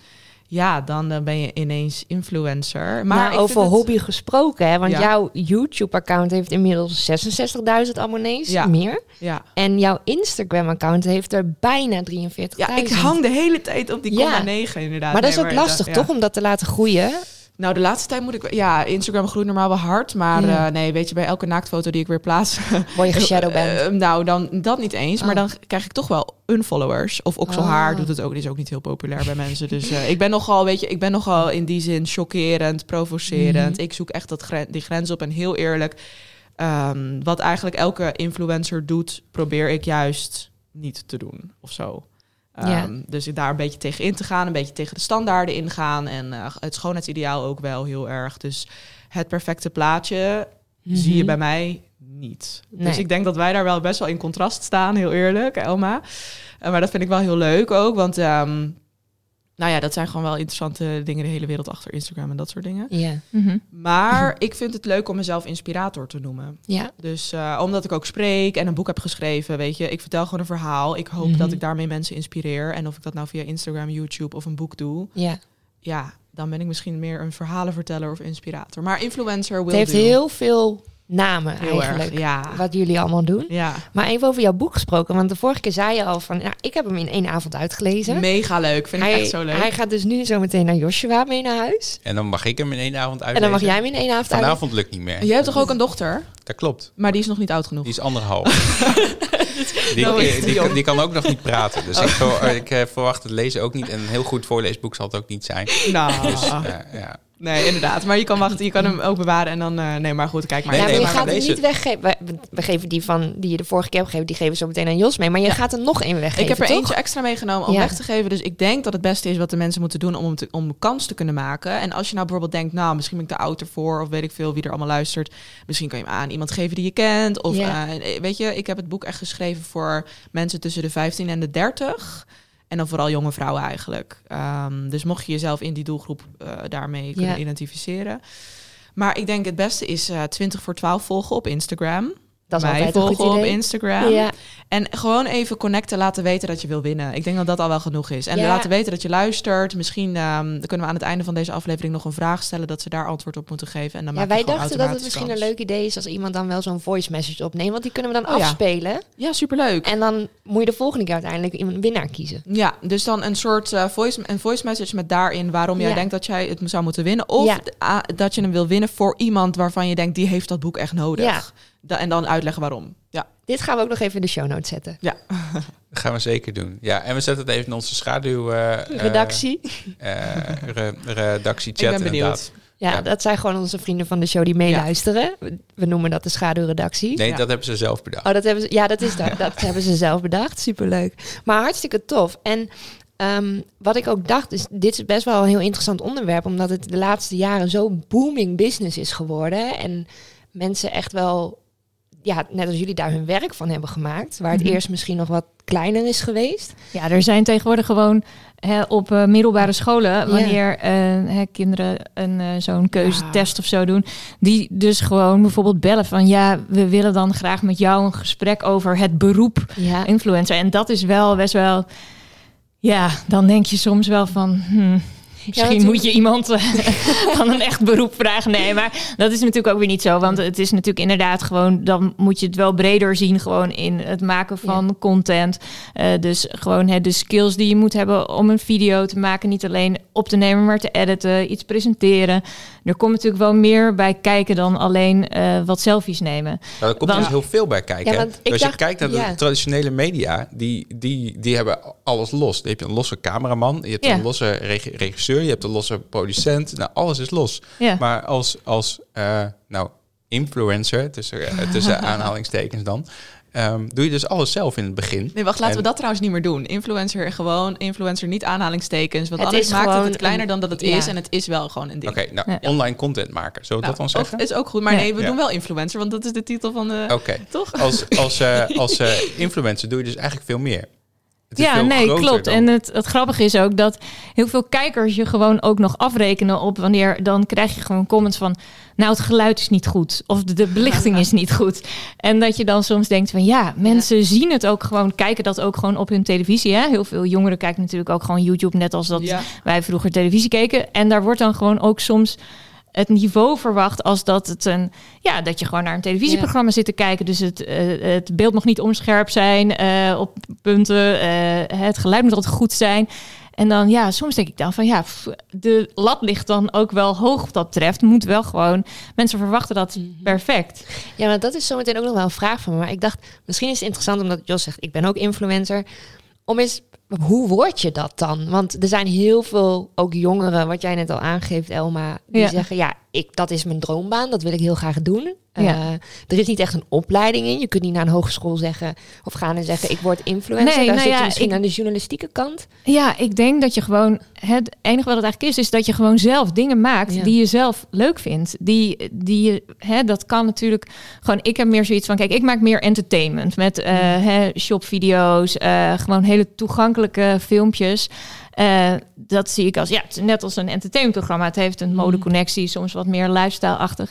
ja, dan eh, ben je ineens influencer. Maar vind over het- hobby gesproken, hè? want Ja. jouw YouTube-account heeft inmiddels 66.000 abonnees, Ja. meer. Ja. En jouw Instagram-account heeft er bijna 43.000. Ja, ik hang de hele tijd op die Ja. komma 9 inderdaad. Maar dat is ook lastig, toch, om dat te laten groeien? Nou, de laatste tijd moet ik... Ja, Instagram groeit normaal wel hard. Maar Ja. eh, nee, weet je, bij elke naaktfoto die ik weer plaats... Word je geshadowband? eh, nou, dan dat niet eens. Maar Oh. dan krijg ik toch wel unfollowers. Of okselhaar Oh. doet het ook. Die is ook niet heel populair bij mensen. Dus eh, ik ben nogal, weet je, ik ben nogal in die zin chockerend, provocerend. Mhm. Ik zoek echt dat gren- die grens op. En heel eerlijk, ehm, wat eigenlijk elke influencer doet, probeer ik juist niet te doen of zo. Ja. Ehm, Dus daar een beetje tegen in te gaan, een beetje tegen de standaarden ingaan. En eh, het schoonheidsideaal ook wel heel erg. Dus het perfecte plaatje zie je Mhm. bij mij niet. Dus ik denk dat wij daar wel best wel in contrast staan, heel eerlijk, Elma. Eh, maar dat vind ik wel heel leuk ook, want ehm, nou ja, dat zijn gewoon wel interessante dingen de hele wereld achter Instagram en dat soort dingen. Ja, Mhm. Maar ik vind het leuk om mezelf inspirator te noemen. ja. Dus eh, omdat ik ook spreek en een boek heb geschreven, weet je, ik vertel gewoon een verhaal. Ik hoop Mhm. dat ik daarmee mensen inspireer. En of ik dat nou via Instagram, YouTube of een boek doe, ja. ja, dan ben ik misschien meer een verhalenverteller of inspirator. Maar influencer wil Het heeft heel veel namen Heel eigenlijk, erg, ja. wat jullie allemaal doen. Ja, Maar even over jouw boek gesproken, want de vorige keer zei je al van, nou, ik heb hem in één avond uitgelezen. mega leuk. Vind ik hij, echt zo leuk. hij gaat dus nu zo meteen naar Joshua mee naar huis. En dan mag ik hem in één avond uitlezen. En dan mag jij hem in één avond uitlezen. Vanavond lukt niet meer. Jij hebt toch ook een dochter? Dat klopt. Maar die is nog niet oud genoeg. Die is anderhalf. die, Nou, die, die die, kan ook nog niet praten. Dus ik, ver- ik eh, verwacht het lezen ook niet. En een heel goed voorleesboek zal het ook niet zijn. Nou, Dus eh, ja. nee, inderdaad. Maar je kan wachten, je kan hem ook bewaren en dan... eh, nee, maar goed, kijk maar. Nee, ja, nee, maar je maar gaat hem deze- niet weggeven. We, we geven die van die je de vorige keer hebt gegeven, die geven zo meteen aan Jos mee. Maar je gaat er nog één weggeven, Ik heb er toch? eentje extra meegenomen om Ja. weg te geven. Dus ik denk dat het beste is wat de mensen moeten doen om, te, om kans te kunnen maken. En als je nou bijvoorbeeld denkt, nou, misschien ben ik te oud ervoor. Of weet ik veel wie er allemaal luistert. Misschien kan je hem aan iemand geven die je kent. Of Ja. eh, weet je, ik heb het boek echt geschreven voor mensen tussen de 15 en de 30. En dan vooral jonge vrouwen eigenlijk. Ehm, dus mocht je jezelf in die doelgroep eh, daarmee kunnen Ja. identificeren. Maar ik denk het beste is eh 20 voor 12 volgen op Instagram. Dat is Mij volgen op. Instagram. Ja, En gewoon even connecten, laten weten dat je wil winnen. Ik denk dat dat al wel genoeg is. En Ja. laten weten dat je luistert. Misschien ehm, kunnen we aan het einde van deze aflevering nog een vraag stellen... dat ze daar antwoord op moeten geven. En dan ja wij dachten dat het misschien een leuk idee is als iemand dan wel zo'n voice message opneemt. Want die kunnen we dan Oh afspelen. Ja, superleuk. En dan moet je de volgende keer uiteindelijk een winnaar kiezen. Ja, dus dan een soort eh, voice, een voice message met daarin waarom jij denkt dat jij het zou moeten winnen. Of ah, dat je hem wil winnen voor iemand waarvan je denkt, die heeft dat boek echt nodig. Da- en dan uitleggen waarom. Ja, Dit gaan we ook nog even in de show notes zetten. ja. Dat gaan we zeker doen. Ja, en we zetten het even in onze schaduw... eh, eh, Redactie. eh, re- redactie ik chat ben benieuwd. inderdaad. Ja, Ja. dat zijn gewoon onze vrienden van de show die meeluisteren. We- We noemen dat de schaduwredactie. Nee, Ja. dat hebben ze zelf bedacht. Oh, dat hebben ze, ja, dat is dat. Dat hebben ze zelf bedacht. Superleuk. Maar hartstikke tof. En ehm, wat ik ook dacht, is dit is best wel een heel interessant onderwerp, omdat het de laatste jaren zo booming business is geworden. En mensen echt wel, ja, net als jullie daar hun werk van hebben gemaakt, waar het Mhm. eerst misschien nog wat kleiner is geweest. Ja, er zijn tegenwoordig gewoon hè, op eh, middelbare scholen, wanneer eh, hè, kinderen een eh, zo'n keuzetest of zo doen, die dus gewoon bijvoorbeeld bellen van ja, we willen dan graag met jou een gesprek over het beroep Ja, influencer. En dat is wel best wel, ja, dan denk je soms wel van. hmm, Misschien moet je iemand eh, van een echt beroep vragen. Nee, maar dat is natuurlijk ook weer niet zo. Want het is natuurlijk inderdaad gewoon... dan moet je het wel breder zien... gewoon in het maken van content. Eh, dus gewoon hè, de skills die je moet hebben... om een video te maken. Niet alleen op te nemen, maar te editen. Iets presenteren. Er komt natuurlijk wel meer bij kijken... dan alleen eh, wat selfies nemen. Maar er komt Want- dus heel veel bij kijken. Ja, hè? want ik Als dacht- je kijkt naar de ja. traditionele media, die, die, die hebben alles los. Dan heb je een losse cameraman, je hebt Ja. een losse reg- je hebt een losse producent. Nou, alles is los. Ja. Maar als, als eh, nou, influencer, tussen, eh, tussen aanhalingstekens dan, ehm, doe je dus alles zelf in het begin. Nee, wacht, laten En- we dat trouwens niet meer doen. Influencer, gewoon influencer, niet aanhalingstekens. Want Het anders is maakt het gewoon het kleiner een- dan dat het ja. is. En het is wel gewoon een ding. Oké, nou, Ja. online content maken, zullen we Nou, dat dan zeggen? is ook goed, maar nee, we Ja. doen wel influencer, want dat is de titel van de... Oké, Toch? als, als, eh, als eh, influencer doe je dus eigenlijk veel meer. Het is Ja, veel nee, klopt. dan- En het, het grappige is ook dat heel veel kijkers je gewoon ook nog afrekenen op wanneer dan krijg je gewoon comments van, nou het geluid is niet goed of de, de belichting is niet goed. En dat je dan soms denkt van ja, mensen zien het ook gewoon, kijken dat ook gewoon op hun televisie. Hè? Heel veel jongeren kijken natuurlijk ook gewoon YouTube, net als dat Ja. wij vroeger televisie keken. En daar wordt dan gewoon ook soms het niveau verwacht als dat het een ja dat je gewoon naar een televisieprogramma zit te kijken. Dus het, eh, het beeld mag niet omscherp zijn eh, op punten eh, het geluid moet altijd goed zijn. En dan ja soms denk ik dan van ja de lat ligt dan ook wel hoog wat dat betreft. Moet wel gewoon mensen verwachten dat perfect. Ja, maar dat is zometeen ook nog wel een vraag van me. Maar ik dacht, misschien is het interessant omdat Jos zegt, ik ben ook influencer. Om eens, hoe word je dat dan? Want er zijn heel veel, ook jongeren, wat jij net al aangeeft, Elma, die Ja. zeggen, ja, ik, dat is mijn droombaan, dat wil ik heel graag doen. Ja. Eh, er is niet echt een opleiding in. Je kunt niet naar een hogeschool zeggen of gaan en zeggen, ik word influencer. Nee, Daar nou zit ja, je misschien ik- aan de journalistieke kant. Ja, ik denk dat je gewoon het enige wat het eigenlijk is, is dat je gewoon zelf dingen maakt Ja. die je zelf leuk vindt. Die, die je, hè, dat kan natuurlijk gewoon. Ik heb meer zoiets van, kijk, ik maak meer entertainment met eh hè, shopvideo's, eh, gewoon hele toegankelijke filmpjes. Dat zie ik als, ja, het is net als een entertainmentprogramma. Het heeft een modeconnectie, soms wat meer lifestyle-achtig.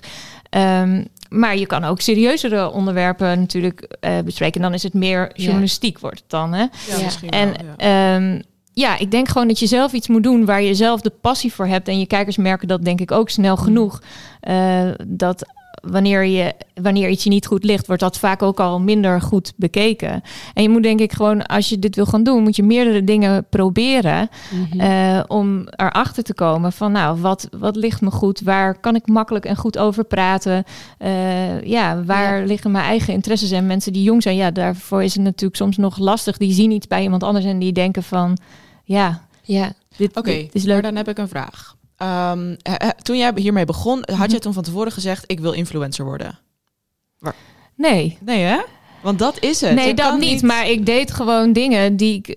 Ehm, maar je kan ook serieuzere onderwerpen natuurlijk eh, bespreken. En dan is het meer journalistiek, wordt het dan. Hè? Ja, Ja. misschien En wel, ja. ja. ja, ik denk gewoon dat je zelf iets moet doen waar je zelf de passie voor hebt. En je kijkers merken dat denk ik ook snel genoeg. Eh, dat wanneer, je, wanneer iets je niet goed ligt, wordt dat vaak ook al minder goed bekeken. En je moet denk ik gewoon, als je dit wil gaan doen, moet je meerdere dingen proberen. eh, om erachter te komen van nou, wat, wat ligt me goed? Waar kan ik makkelijk en goed over praten? Eh, ja, waar liggen mijn eigen interesses en mensen die jong zijn? Ja, daarvoor is het natuurlijk soms nog lastig. Die zien iets bij iemand anders en die denken van ja, Ja, dit, Oké, dit is maar leuk. dan heb ik een vraag. Ehm, eh, eh, toen jij hiermee begon, Mhm. had jij toen van tevoren gezegd, ik wil influencer worden? Nee. Nee hè? Want dat is het. Nee, Je dat niet. Maar ik deed gewoon dingen die ik,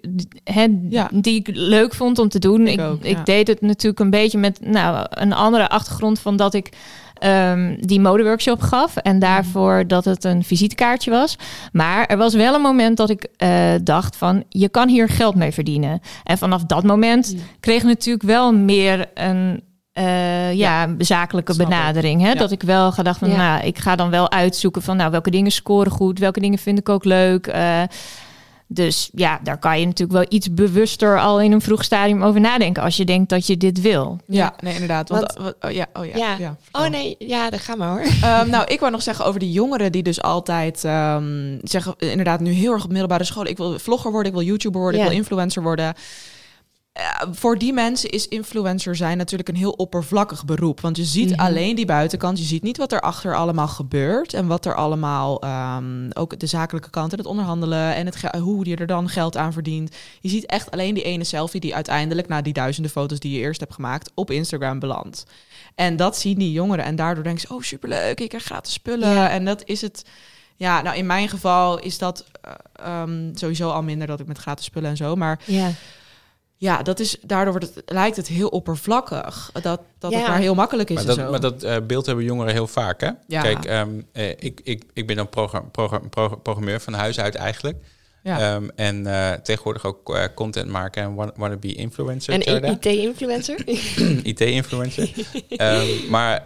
Ja. die ik leuk vond om te doen. Ik Ik, ook, ik ja. deed het natuurlijk een beetje met nou, een andere achtergrond van dat ik ehm, die modeworkshop gaf. En daarvoor dat het een visitekaartje was. Maar er was wel een moment dat ik eh, dacht van je kan hier geld mee verdienen. En vanaf dat moment kreeg ik natuurlijk wel meer een eh, ja, zakelijke benadering. Hè? Ja. Dat ik wel gedacht van, Ja. nou, ik ga dan wel uitzoeken van, nou, welke dingen scoren goed, welke dingen vind ik ook leuk. Eh, dus ja, daar kan je natuurlijk wel iets bewuster al in een vroeg stadium over nadenken als je denkt dat je dit wil. Ja, nee, inderdaad. Want, oh, ja, oh ja. ja. oh nee, ja, dat ga maar hoor. Ehm, nou, ik wou nog zeggen over die jongeren die dus altijd ehm, zeggen, inderdaad, nu heel erg op middelbare school. Ik wil vlogger worden, ik wil YouTuber worden, Ja. ik wil influencer worden. Eh, voor die mensen is influencer zijn natuurlijk een heel oppervlakkig beroep. Want je ziet Mhm. alleen die buitenkant. Je ziet niet wat er achter allemaal gebeurt. En wat er allemaal, ehm, ook de zakelijke kant en het onderhandelen. En het hoe je er dan geld aan verdient. Je ziet echt alleen die ene selfie die uiteindelijk, na die duizenden foto's die je eerst hebt gemaakt, op Instagram belandt. En dat zien die jongeren. En daardoor denken ze, oh superleuk, ik krijg gratis spullen. Ja. En dat is het... Ja, nou in mijn geval is dat eh, ehm, sowieso al minder dat ik met gratis spullen en zo. Maar Ja. Ja, dat is, daardoor wordt het, lijkt het heel oppervlakkig. Dat, dat Ja. het maar heel makkelijk is Maar en dat, zo. maar dat eh, beeld hebben jongeren heel vaak, hè? Ja. Kijk, ehm, eh, ik, ik, ik ben dan program, program, program- programmeur van huis uit eigenlijk. ja. Ehm, en eh, tegenwoordig ook eh, content maken en wanna- wannabe influencer. Een Jarda. IT-influencer? IT-influencer. Ehm, maar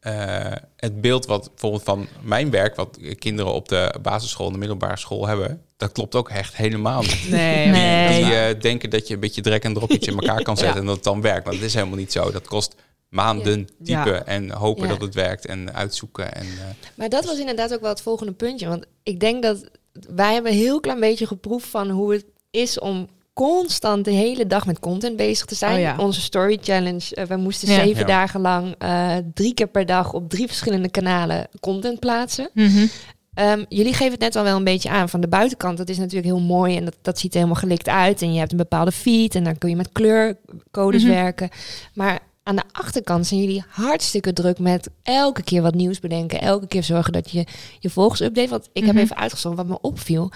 eh, het beeld wat bijvoorbeeld van mijn werk, wat kinderen op de basisschool en de middelbare school hebben, dat klopt ook echt helemaal niet. nee, Nee. Die eh, denken dat je een beetje drek en drop iets in elkaar kan zetten Ja. en dat het dan werkt. Want dat is helemaal niet zo. Dat kost maanden Ja. typen en hopen Ja. dat het werkt en uitzoeken. En, eh, Maar dat was inderdaad ook wel het volgende puntje. Want ik denk dat wij hebben een heel klein beetje geproefd van hoe het is om constant de hele dag met content bezig te zijn. Oh ja. Onze story challenge. eh, we moesten Ja. zeven Ja. dagen lang eh, drie keer per dag op drie verschillende kanalen content plaatsen. Mhm. Ehm, jullie geven het net al wel een beetje aan. Van de buitenkant, dat is natuurlijk heel mooi en dat, dat ziet er helemaal gelikt uit. En je hebt een bepaalde feed en dan kun je met kleurcodes Mhm. werken. Maar aan de achterkant zijn jullie hartstikke druk met elke keer wat nieuws bedenken. Elke keer zorgen dat je je volgers update. Want ik heb Mhm. even uitgezocht wat me opviel.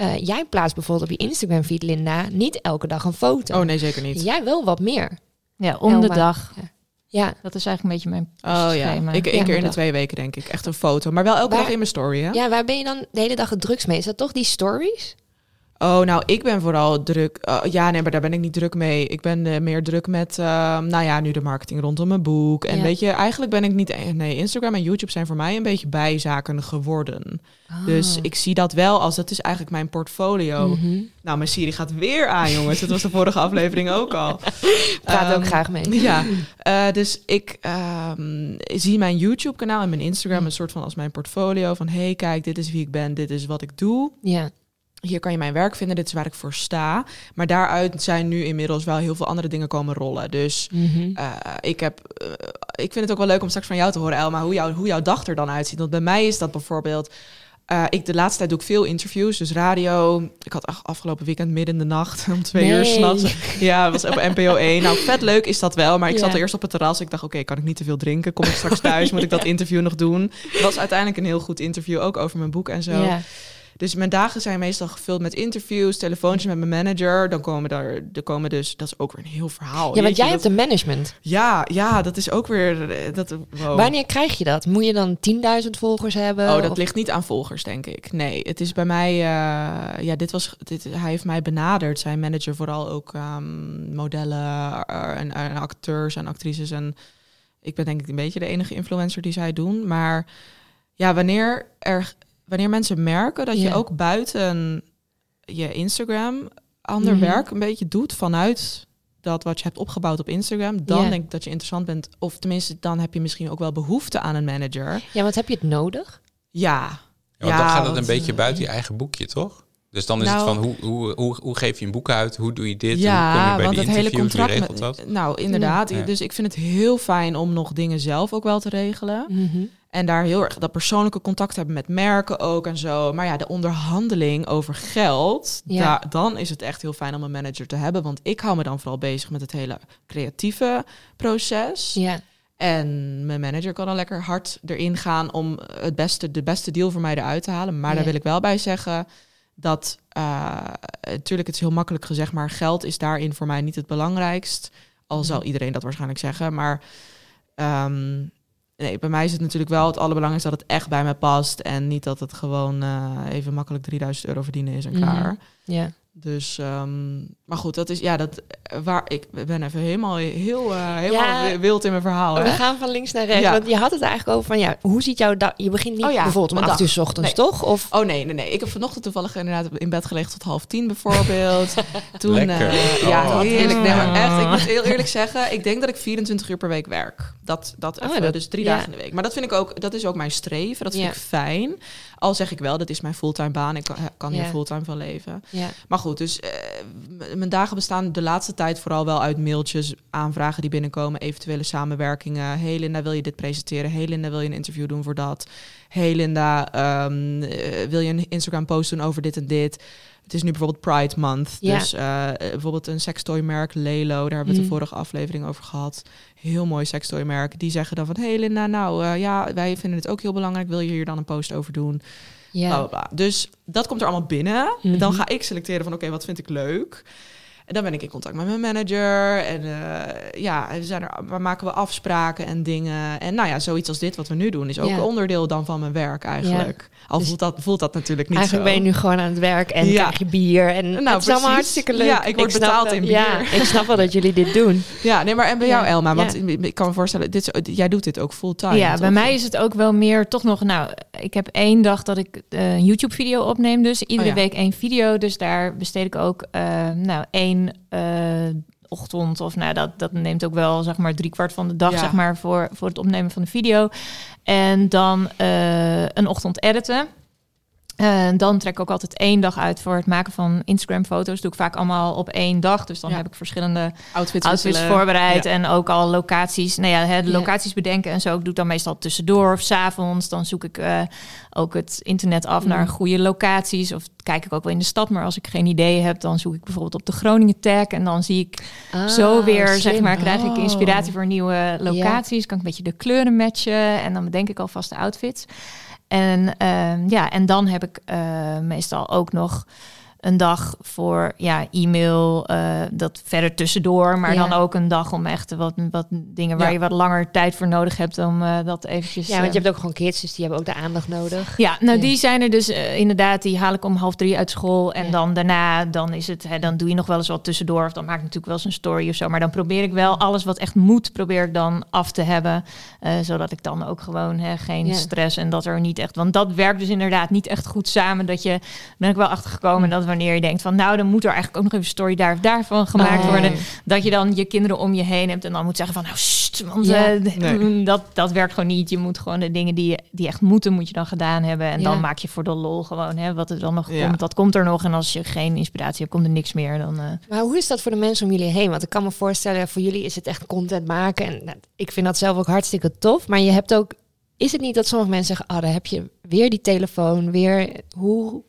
Eh, jij plaatst bijvoorbeeld op je Instagram feed, Linda, niet elke dag een foto. Oh nee, zeker niet. Jij wel wat meer. Ja, om de dag. Ja, Dat is eigenlijk een beetje mijn Oh ja, ik één Ja, keer in de twee weken denk ik. Echt een foto. Maar wel elke Waar- dag in mijn story, hè? ja, waar ben je dan de hele dag het drukst mee? Is dat toch die stories? Oh, nou, ik ben vooral druk. uh, ja, nee, maar daar ben ik niet druk mee. Ik ben eh, meer druk met, ehm, nou ja, nu de marketing rondom mijn boek. En Ja. weet je, eigenlijk ben ik niet. eh, Nee, Instagram en YouTube zijn voor mij een beetje bijzaken geworden. Dus Oh. ik zie dat wel als dat is eigenlijk mijn portfolio. Mhm. Nou, mijn Siri gaat weer aan, jongens. Dat was de vorige aflevering ook al. Praat ook Ehm, graag mee. Ja, eh, dus ik ehm, zie mijn YouTube-kanaal en mijn Instagram een soort van als mijn portfolio. Van hey, kijk, dit is wie ik ben, dit is wat ik doe. Ja. Hier kan je mijn werk vinden, dit is waar ik voor sta. Maar daaruit zijn nu inmiddels wel heel veel andere dingen komen rollen. Dus Mhm. eh, ik, heb, eh, ik vind het ook wel leuk om straks van jou te horen, Elma, hoe, jou, hoe jouw dag er dan uitziet. Want bij mij is dat bijvoorbeeld... eh, ik de laatste tijd doe ik veel interviews, dus radio. Ik had ach- afgelopen weekend midden in de nacht om twee uur s'nachts. Ja, was op NPO 1. Nou, vet leuk is dat wel. Maar ik zat Ja. er eerst op het terras. Ik dacht, oké, kan ik niet te veel drinken? Kom ik straks thuis? Moet ik dat interview nog doen? Het was uiteindelijk een heel goed interview, ook over mijn boek en zo. Ja. Dus mijn dagen zijn meestal gevuld met interviews, telefoontjes met mijn manager. Dan komen daar, er komen dus, dat is ook weer een heel verhaal. ja, want jij dat- hebt een management. ja, ja, dat is ook weer. eh, Dat, wow. Wanneer krijg je dat? Moet je dan 10.000 volgers hebben? Oh, dat Of- ligt niet aan volgers, denk ik. Nee, het is bij mij. eh, ja, dit was. Dit, hij heeft mij benaderd. Zijn manager, vooral ook ehm, modellen eh, en, en acteurs en actrices. En ik ben denk ik een beetje de enige influencer die zij doen. Maar ja, wanneer er. Wanneer mensen merken dat je Ja. ook buiten je Instagram ander Mhm. werk een beetje doet vanuit dat wat je hebt opgebouwd op Instagram, dan Ja. denk ik dat je interessant bent. Of tenminste, dan heb je misschien ook wel behoefte aan een manager. Ja, want heb je het nodig? Ja. ja, want dan gaat het een beetje eh, buiten je eigen boekje, toch? Dus dan is Nou- het van, hoe, hoe, hoe, hoe geef je een boek uit? Hoe doe je dit? hoe kom Ja, je bij want het hele contract. regelt Met, dat? nou, inderdaad. Ja. Dus ik vind het heel fijn om nog dingen zelf ook wel te regelen. Mhm. En daar heel erg dat persoonlijke contact hebben met merken ook en zo. Maar ja, de onderhandeling over geld, Ja. daar, dan is het echt heel fijn om een manager te hebben. Want ik hou me dan vooral bezig met het hele creatieve proces. Ja. En mijn manager kan dan lekker hard erin gaan om het beste, de beste deal voor mij eruit te halen. Maar Ja. daar wil ik wel bij zeggen dat uh, natuurlijk het is heel makkelijk gezegd, maar geld is daarin voor mij niet het belangrijkst. Al zal iedereen dat waarschijnlijk zeggen, maar um, nee, bij mij is het natuurlijk wel het allerbelangrijkste dat het echt bij me past en niet dat het gewoon uh, even makkelijk 3000 euro verdienen is en klaar. Mhm. Ja. Dus, um, maar goed, dat is ja, dat waar ik ben even helemaal heel, uh, helemaal Ja. wild in mijn verhaal. We Hè? gaan van links naar rechts. Ja. Want je had het eigenlijk over van ja, hoe ziet jouw dag? Je begint niet Oh ja, bijvoorbeeld om acht uur ochtends, Nee. toch? Of Oh nee, nee, nee. Ik heb vanochtend toevallig inderdaad in bed gelegen tot half tien bijvoorbeeld. Toen, Lekker. eh, ja, Oh, wat heerlijk. Nee, maar echt, ik moet heel eerlijk zeggen, ik denk dat ik 24 uur per week werk. Dat dat, dat, Oh, even, dat- dus drie ja. dagen in de week. Maar dat vind ik ook, dat is ook mijn streven. Dat vind Ja. ik fijn. Al zeg ik wel, dat is mijn fulltime baan. Ik kan, kan hier Ja. fulltime van leven. Ja. Maar goed, dus eh, mijn dagen bestaan de laatste tijd vooral wel uit mailtjes, aanvragen die binnenkomen, eventuele samenwerkingen. Hey Linda, wil je dit presenteren? Hey Linda, wil je een interview doen voor dat? Hey Linda, ehm, eh, wil je een Instagram post doen over dit en dit? Het is nu bijvoorbeeld Pride Month. Ja. Dus eh, eh, bijvoorbeeld een sextoymerk, Lelo, daar hebben we het de Mhm. vorige aflevering over gehad. Heel mooi sextoymerk. Die zeggen dan van, hey Linda, nou eh, ja, wij vinden het ook heel belangrijk. Wil je hier dan een post over doen? Ja. Bla, bla, bla. Dus dat komt er allemaal binnen. Mhm. Dan ga ik selecteren van oké, wat vind ik leuk. En dan ben ik in contact met mijn manager. En eh, ja, we, zijn er, waar maken we afspraken en dingen. En nou ja, zoiets als dit wat we nu doen is ook Ja. onderdeel dan van mijn werk eigenlijk. Al Dus- voelt, dat, voelt dat natuurlijk niet Eigenlijk zo. ben je nu gewoon aan het werk en Ja. krijg je bier. En Nou, het is allemaal hartstikke leuk. Ja, ik word betaald in bier. Ja, ik snap wel dat jullie dit doen. Ja, nee, maar en bij Ja. jou Elma, want Ja. ik kan me voorstellen, dit, is- jij doet dit ook fulltime. ja, bij mij is het ook wel meer toch nog. Nou, ik heb één dag dat ik eh, een YouTube-video opneem, dus iedere Oh ja. week één video. Dus daar besteed ik ook, eh, nou, één eh, ochtend of nou, dat, dat neemt ook wel zeg maar drie kwart van de dag Ja. zeg maar voor, voor het opnemen van de video. En dan eh, een ochtend editen. En dan trek ik ook altijd één dag uit voor het maken van Instagram-foto's. Doe ik vaak allemaal op één dag. Dus dan Ja. heb ik verschillende outfits, voorbereid Ja. en ook al locaties. Nou ja, hè, de Ja. locaties bedenken en zo. Ik doe dan meestal tussendoor of 's avonds. Dan zoek ik eh, ook het internet af naar Mm. goede locaties. Of kijk ik ook wel in de stad. Maar als ik geen idee heb, dan zoek ik bijvoorbeeld op de Groningen tag. En dan zie ik zo weer, zeg maar, krijg ik Oh. inspiratie voor nieuwe locaties. Kan ik een beetje de kleuren matchen. En dan bedenk ik alvast de outfits. En ehm, ja, en dan heb ik eh, meestal ook nog een dag voor ja, e-mail, eh, dat verder tussendoor. Maar Ja. dan ook een dag om echt wat, wat dingen waar Ja. je wat langer tijd voor nodig hebt om eh, dat eventjes... Ja, want eh, je hebt ook gewoon kids, dus die hebben ook de aandacht nodig. ja, nou Ja. die zijn er dus eh, inderdaad, die haal ik om half drie uit school. En dan daarna, dan is het, hè, dan doe je nog wel eens wat tussendoor. Of dan maak ik natuurlijk wel eens een story of zo. Maar dan probeer ik wel alles wat echt moet, probeer ik dan af te hebben. eh, zodat ik dan ook gewoon hè, geen stress en dat er niet echt. Want dat werkt dus inderdaad niet echt goed samen. Dat je, ben ik wel achtergekomen dat wanneer je denkt van nou, dan moet er eigenlijk ook nog even een story daar of daarvan gemaakt Oh. worden. Dat je dan je kinderen om je heen hebt en dan moet zeggen van nou, sst, want Ja. eh, Nee. dat, dat werkt gewoon niet. Je moet gewoon de dingen die, je- die echt moeten, moet je dan gedaan hebben. En Ja. dan maak je voor de lol gewoon hè, wat er dan nog Ja. komt. Dat komt er nog. En als je geen inspiratie hebt, komt er niks meer. Dan, eh, Maar hoe is dat voor de mensen om jullie heen? Want ik kan me voorstellen, voor jullie is het echt content maken. En nou, ik vind dat zelf ook hartstikke tof. Maar je hebt ook... Is het niet dat sommige mensen zeggen... Oh, dan heb je weer die telefoon, weer... Hoe...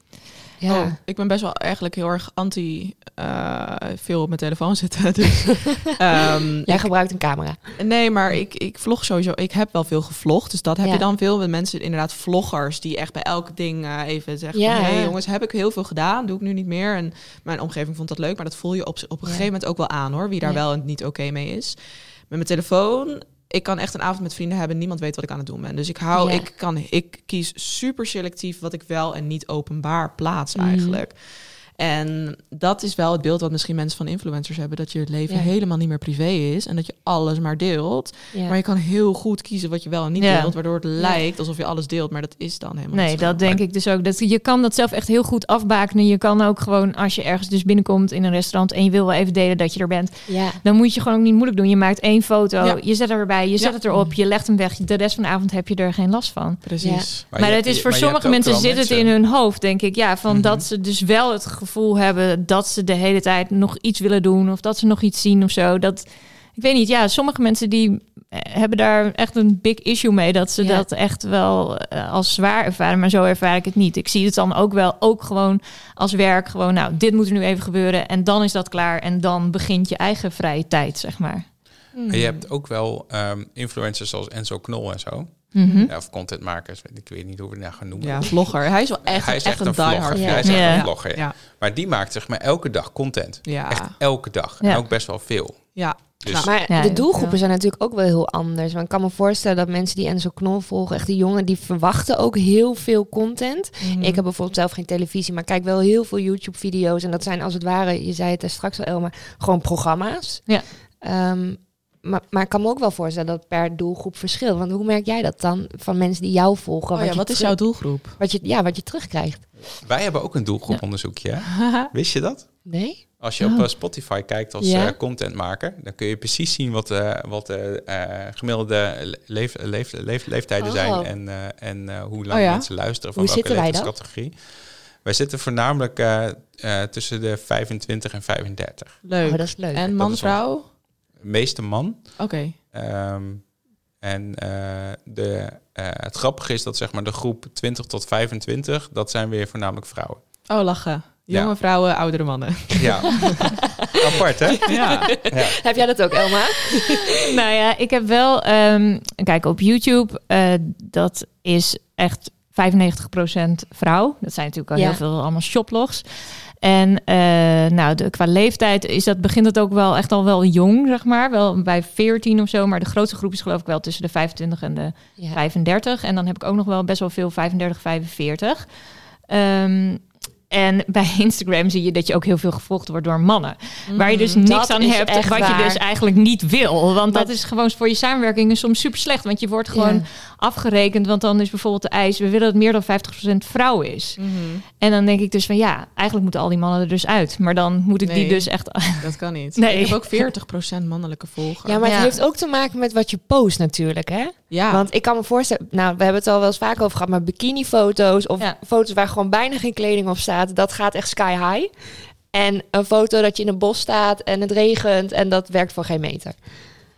Ja. Oh, ik ben best wel eigenlijk heel erg anti eh, veel op mijn telefoon zitten. Dus, ehm, Jij gebruikt een camera. nee, maar ik, ik vlog sowieso. Ik heb wel veel gevlogd. Dus dat heb Ja. je dan veel met mensen, inderdaad vloggers, die echt bij elk ding eh, even zeggen: Ja. van, hey, jongens, heb ik heel veel gedaan, doe ik nu niet meer. En mijn omgeving vond dat leuk, maar dat voel je op, op een gegeven moment ook wel aan hoor, wie daar wel en niet oké mee is. Met mijn telefoon. Ik kan echt een avond met vrienden hebben. Niemand weet wat ik aan het doen ben. Dus ik hou, ik kan, ik kies super selectief wat ik wel en niet openbaar plaats Mhm. eigenlijk. En dat is wel het beeld wat misschien mensen van influencers hebben. Dat je het leven Ja. helemaal niet meer privé is. En dat je alles maar deelt. Ja. Maar je kan heel goed kiezen wat je wel en niet Ja. deelt. Waardoor het lijkt alsof je alles deelt. Maar dat is dan helemaal nee, niet zo. dat denk ik dus ook. Dat, je kan dat zelf echt heel goed afbakenen. Je kan ook gewoon, als je ergens dus binnenkomt in een restaurant... en je wil wel even delen dat je er bent... ja. dan moet je gewoon ook niet moeilijk doen. Je maakt één foto, Ja. je zet er erbij, je zet Ja. het erop... je legt hem weg. De rest van de avond heb je er geen last van. Precies. Maar, je het is voor sommige mensen zit het in hun hoofd, denk ik. Ja, van Mhm. dat ze dus wel het gevoel hebben dat ze de hele tijd nog iets willen doen of dat ze nog iets zien of zo. Dat ik weet niet. Ja, sommige mensen die eh, hebben daar echt een big issue mee dat ze Ja. dat echt wel eh, als zwaar ervaren, maar zo ervaar ik het niet. Ik zie het dan ook wel ook gewoon als werk. Gewoon, nou, dit moet er nu even gebeuren en dan is dat klaar en dan begint je eigen vrije tijd, zeg maar. Maar je hebt ook wel ehm, influencers zoals Enzo Knol en zo. Mhm. Ja, of contentmakers, ik weet niet hoe we het nou gaan noemen. Ja, vlogger. Hij is wel echt, hij is echt, echt een diehard. Ja. Hij is echt Ja. een vlogger. Ja. Maar die maakt zeg maar elke dag content. Ja. Echt elke dag. Ja. En ook best wel veel. ja. Dus Maar Ja, de doelgroepen ja. zijn natuurlijk ook wel heel anders. Want ik kan me voorstellen dat mensen die Enzo Knol volgen, echt die jongen, die verwachten ook heel veel content. Mhm. Ik heb bijvoorbeeld zelf geen televisie, maar kijk wel heel veel YouTube-video's. En dat zijn als het ware, je zei het er straks al, Elma, gewoon programma's. Ja. Ehm, maar, maar ik kan me ook wel voorstellen dat per doelgroep verschilt. Want hoe merk jij dat dan van mensen die jou volgen? Oh ja, wat is jouw doelgroep? Wat je, ja, wat je terugkrijgt. wij hebben ook een doelgroeponderzoekje. hè? Wist je dat? Nee? Als je op Oh. eh, Spotify kijkt als Ja. eh, contentmaker, dan kun je precies zien wat, eh, wat de eh, gemiddelde leef, leef, leef, leeftijden Oh. zijn en, eh, en eh, hoe lang Oh ja? mensen luisteren van Hoe welke zitten wij dan? leeftijdscategorie. Wij zitten voornamelijk eh, eh, tussen de 25 en 35. Leuk. Oh, dat is leuk. en man, is vrouw? Meeste man. Oké. Ehm, en eh, de, eh, het grappige is dat zeg maar de groep 20 tot 25, dat zijn weer voornamelijk vrouwen. Oh, lachen. Jonge Ja. vrouwen, oudere mannen. Ja, apart hè? ja. Heb jij dat ook, Elma? nou ja, ik heb wel... ehm, kijk, op YouTube, eh, dat is echt 95% vrouw. Dat zijn natuurlijk al Ja. heel veel allemaal shoplogs. En eh, nou, de, qua leeftijd is dat, begint het ook wel echt al wel jong, zeg maar. Wel bij 14 of zo. Maar de grootste groep is geloof ik wel tussen de 25 en de Ja. 35. En dan heb ik ook nog wel best wel veel 35, 45. Ehm, en bij Instagram zie je dat je ook heel veel gevolgd wordt door mannen. Waar je dus niks Mm, Dat aan hebt, wat je dus eigenlijk niet wil. Want Maar- dat is gewoon voor je samenwerking soms super slecht. Want je wordt gewoon afgerekend. Want dan is bijvoorbeeld de eis, we willen dat meer dan 50% vrouw is. Mhm. En dan denk ik dus van ja, eigenlijk moeten al die mannen er dus uit. Maar dan moet ik die dus echt... Dat kan niet. Nee. Ik heb ook 40% mannelijke volgers. Ja, maar Ja. het heeft ook te maken met wat je post natuurlijk, hè? Ja. Want ik kan me voorstellen, nou, we hebben het al wel eens vaak over gehad, maar bikinifoto's of Ja. foto's waar gewoon bijna geen kleding op staat, dat gaat echt sky high. En een foto dat je in een bos staat en het regent en dat werkt voor geen meter.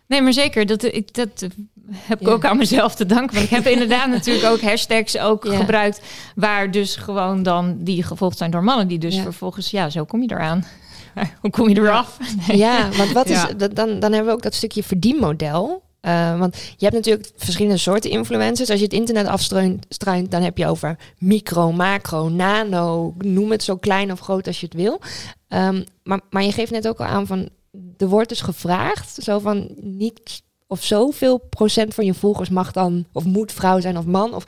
Nee, maar zeker. Dat, ik, dat heb ik Ja. ook aan mezelf te danken. Want ik heb inderdaad natuurlijk ook hashtags ook Ja. gebruikt... waar dus gewoon dan die gevolgd zijn door mannen. Die dus Ja. vervolgens, ja, zo kom je eraan. Hoe kom je eraf? Nee. Ja, want wat is, dan, dan hebben we ook dat stukje verdienmodel. Eh, want je hebt natuurlijk verschillende soorten influencers. Als je het internet afstruint, struint, dan heb je over micro, macro, nano. Noem het zo klein of groot als je het wil. Ehm, maar, maar je geeft net ook al aan van... Er wordt dus gevraagd, zo van niet of zoveel procent van je volgers mag dan... of moet vrouw zijn of man. Of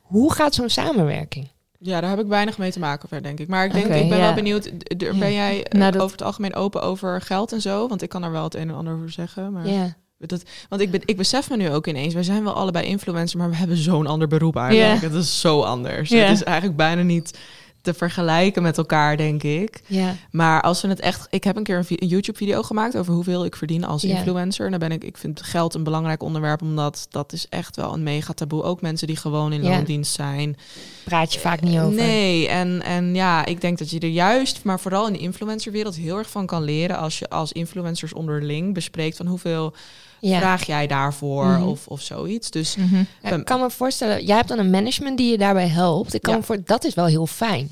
hoe gaat zo'n samenwerking? Ja, daar heb ik weinig mee te maken verder, denk ik. Maar ik denk, ik ben ja. wel benieuwd. Ben jij eh, Nou, dat- over het algemeen open over geld en zo? Want ik kan er wel het een en ander over zeggen. Maar Ja. Dat, want ik, ben, ik besef me nu ook ineens, wij zijn wel allebei influencer, maar we hebben zo'n ander beroep eigenlijk. Het is zo anders. Het is eigenlijk bijna niet te vergelijken met elkaar, denk ik. Maar als we het echt... Ik heb een keer een, vi- een YouTube-video gemaakt over hoeveel ik verdien als influencer. En dan ben ik... Ik vind geld een belangrijk onderwerp, omdat dat is echt wel een mega taboe. Ook mensen die gewoon in loondienst zijn. Praat je vaak niet over. Nee, en, en ja, ik denk dat je er juist, maar vooral in de influencerwereld heel erg van kan leren als je als influencers onderling bespreekt van hoeveel Ja. vraag jij daarvoor Mhm. of, of zoiets. Dus Mhm. Ja, ik kan me voorstellen, jij hebt dan een management die je daarbij helpt. Ik kan Ja. voor, dat is wel heel fijn.